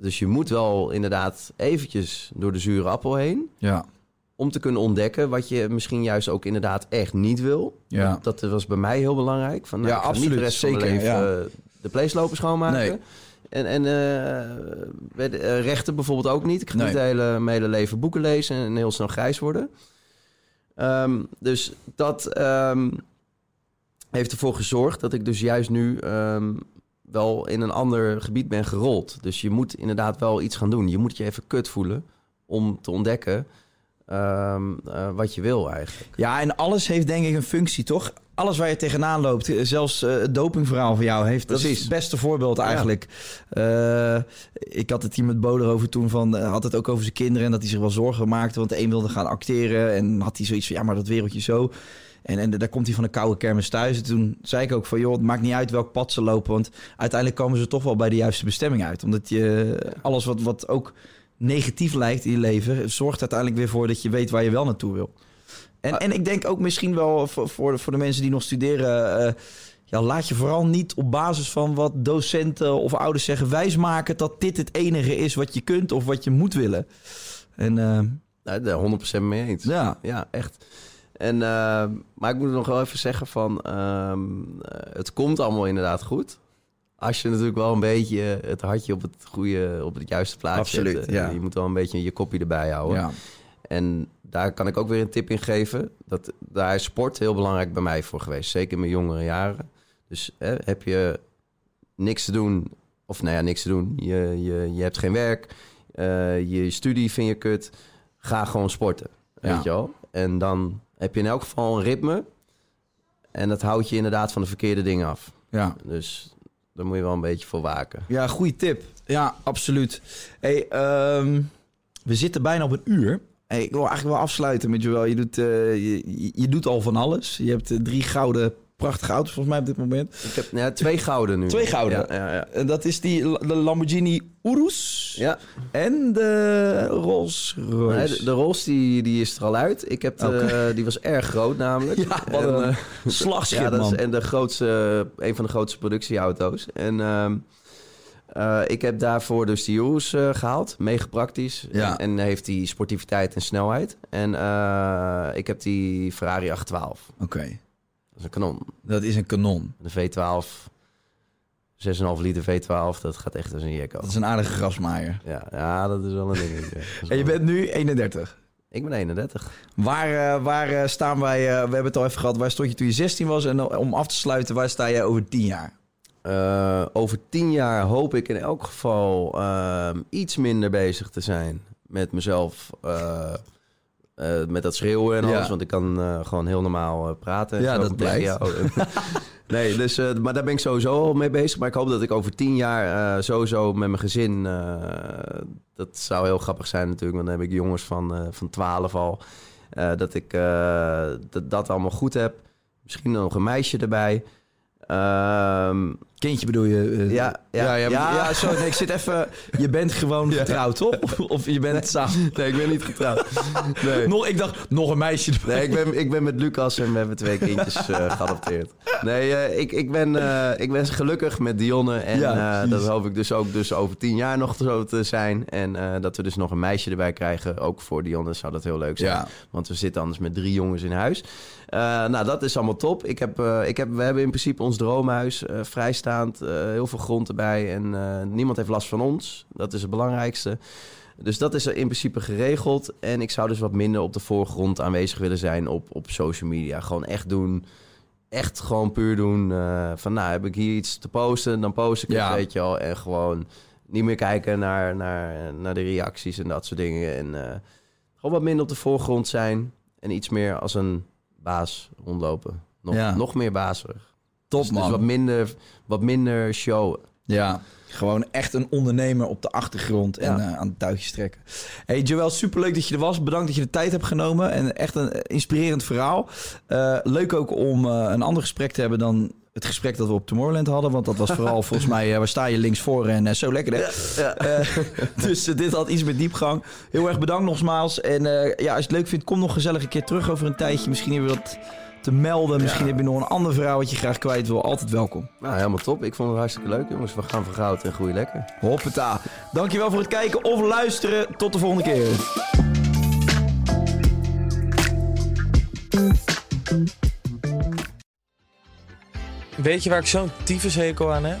Dus je moet wel inderdaad eventjes door de zure appel heen... ja, om te kunnen ontdekken wat je misschien juist ook inderdaad echt niet wil. ja. Dat was bij mij heel belangrijk. Van, nou, Ja, absoluut, de rest zeker, leven ja. eh, de playslopen schoonmaken. Nee. En, en eh, bij de, eh, rechten bijvoorbeeld ook niet. Ik ga Nee. niet de hele, mijn hele leven boeken lezen en heel snel grijs worden. Ehm, dus dat ehm, heeft ervoor gezorgd dat ik dus juist nu ehm, wel in een ander gebied ben gerold. Dus je moet inderdaad wel iets gaan doen. Je moet je even kut voelen om te ontdekken ehm, eh, wat je wil eigenlijk. Ja, en alles heeft denk ik een functie, toch? alles waar je tegenaan loopt, eh, zelfs eh, het dopingverhaal van jou heeft. Dat is Precies. het beste voorbeeld eigenlijk. Ik had het hier met Bo erover toen van, had het ook over zijn kinderen en dat hij zich wel zorgen maakte, want de een wilde gaan acteren en had hij zoiets van, ja, maar dat wereldje zo. En, en daar komt hij van een koude kermis thuis. En toen zei ik ook van, joh, het maakt niet uit welk pad ze lopen, want uiteindelijk komen ze toch wel bij de juiste bestemming uit. Omdat je alles wat, wat ook negatief lijkt in je leven, zorgt uiteindelijk weer voor dat je weet waar je wel naartoe wil. En, en ik denk ook misschien wel voor, voor, voor de mensen die nog studeren. eh, ja, laat je vooral niet op basis van wat docenten of ouders zeggen wijsmaken dat dit het enige is wat je kunt of wat je moet willen. En eh, Nou, daar 100% mee eens. ja, Ja, echt. En, eh, maar ik moet nog wel even zeggen van... ehm, eh, het komt allemaal inderdaad goed. Als je natuurlijk wel een beetje het hartje op het goede, op het juiste plaatsje Absoluut. Eh, ja. Je moet wel een beetje je kopje erbij houden. ja. En daar kan ik ook weer een tip in geven. Dat, daar is sport heel belangrijk bij mij voor geweest. Zeker in mijn jongere jaren. Dus hè, heb je niks te doen... Of nou ja, niks te doen. Je, je, je hebt geen werk. eh, je studie vind je kut. Ga gewoon sporten. Ja. Weet je wel? En dan heb je in elk geval een ritme. En dat houdt je inderdaad van de verkeerde dingen af. ja. Dus daar moet je wel een beetje voor waken. Ja, goede tip. Ja, absoluut. Hey, ehm, we zitten bijna op een uur. Hey, ik wil eigenlijk wel afsluiten met. Je doet, eh, je, je- je doet al van alles. Je hebt eh, drie gouden prachtige auto's volgens mij op dit moment. Ik heb ja, twee gouden nu. Twee gouden? Ja, ja, ja. En dat is die de Lamborghini Urus ja. en de Rolls Nee, Royce. de, de Rolls die, die is er al uit. Ik heb de, die was erg groot namelijk. Ja, wat En, een eh, slagschip, ja, dat is en de grootste, een van de grootste productieauto's. En ehm, eh, ik heb daarvoor dus die Urus eh, gehaald. Mega praktisch. Ja. En, en heeft die sportiviteit en snelheid. En eh, ik heb die Ferrari 812. Oké, is een kanon. dat is een kanon. De V12, 6,5 liter V12, dat gaat echt als een jekko. Dat is een aardige grasmaaier. Ja, ja, dat is wel een dingetje. Is En je wel- bent nu 31. Ik ben 31. Waar, eh, waar eh, staan wij, eh, we hebben het al even gehad, waar stond je toen je 16 was? En om af te sluiten, waar sta jij over 10 jaar? Over tien jaar hoop ik in elk geval ehm, iets minder bezig te zijn met mezelf. Eh, met dat schreeuwen en Ja. alles. Want ik kan eh, gewoon heel normaal eh, praten. en Ja, dat blijkt. jou. nee, dus, maar daar ben ik sowieso al mee bezig. Maar ik hoop dat ik over tien jaar sowieso met mijn gezin... dat zou heel grappig zijn natuurlijk. Want dan heb ik jongens van, van 12 al. dat ik dat, dat allemaal goed heb. Misschien nog een meisje erbij. Ehm, Kindje bedoel je? eh, ja, ja, ja, ja, ja. ja, sorry, nee, ik zit even... Je bent gewoon getrouwd, toch? Of, je bent samen... Nee, ik ben niet getrouwd. Nee. Nog, ik dacht, nog een meisje erbij. Nee, ik ben, ik ben met Lucas en we hebben twee kindjes eh, geadopteerd. Nee, eh, ik, ik, ben, eh, ik ben gelukkig met Dionne. En eh, dat hoop ik dus ook dus over tien jaar nog zo te zijn. En eh, dat we dus nog een meisje erbij krijgen. Ook voor Dionne zou dat heel leuk zijn. Ja. Want we zitten anders met drie jongens in huis. Eh, nou, dat is allemaal top. Ik heb, eh, ik heb, we hebben in principe ons droomhuis eh, vrijstaand. eh, heel veel grond erbij. En eh, niemand heeft last van ons. Dat is het belangrijkste. Dus dat is er in principe geregeld. En ik zou dus wat minder op de voorgrond aanwezig willen zijn op, op social media. Gewoon echt doen. Echt gewoon puur doen. eh, van nou, heb ik hier iets te posten, dan post ik Ja. het, weet je wel. En gewoon niet meer kijken naar, naar, naar de reacties en dat soort dingen. En gewoon wat minder op de voorgrond zijn. En iets meer als een baas rondlopen. Nog, Ja. nog meer bazerig. Top, Dus, dus wat minder, wat minder showen. Ja, gewoon echt een ondernemer op de achtergrond en Ja. eh, aan het touwtjes trekken. Hey Joël, superleuk dat je er was. Bedankt dat je de tijd hebt genomen. En echt een eh, inspirerend verhaal. Eh, leuk ook om eh, een ander gesprek te hebben dan het gesprek dat we op Tomorrowland hadden. Want dat was vooral volgens mij, eh, waar sta je links voor en eh, zo lekker. Hè? Eh, dus dit had iets met diepgang. Heel erg bedankt nogmaals. En eh, ja, als je het leuk vindt, kom nog gezellig een keer terug over een tijdje. Misschien hebben we wat te melden. Misschien heb je nog een ander verhaal wat je graag kwijt wil. Altijd welkom. Nou, helemaal top. Ik vond het hartstikke leuk, jongens. We gaan voor goud en groeien lekker. Hoppata. Dankjewel voor het kijken of luisteren. Tot de volgende keer. Weet je waar ik zo'n tyfushekel aan heb?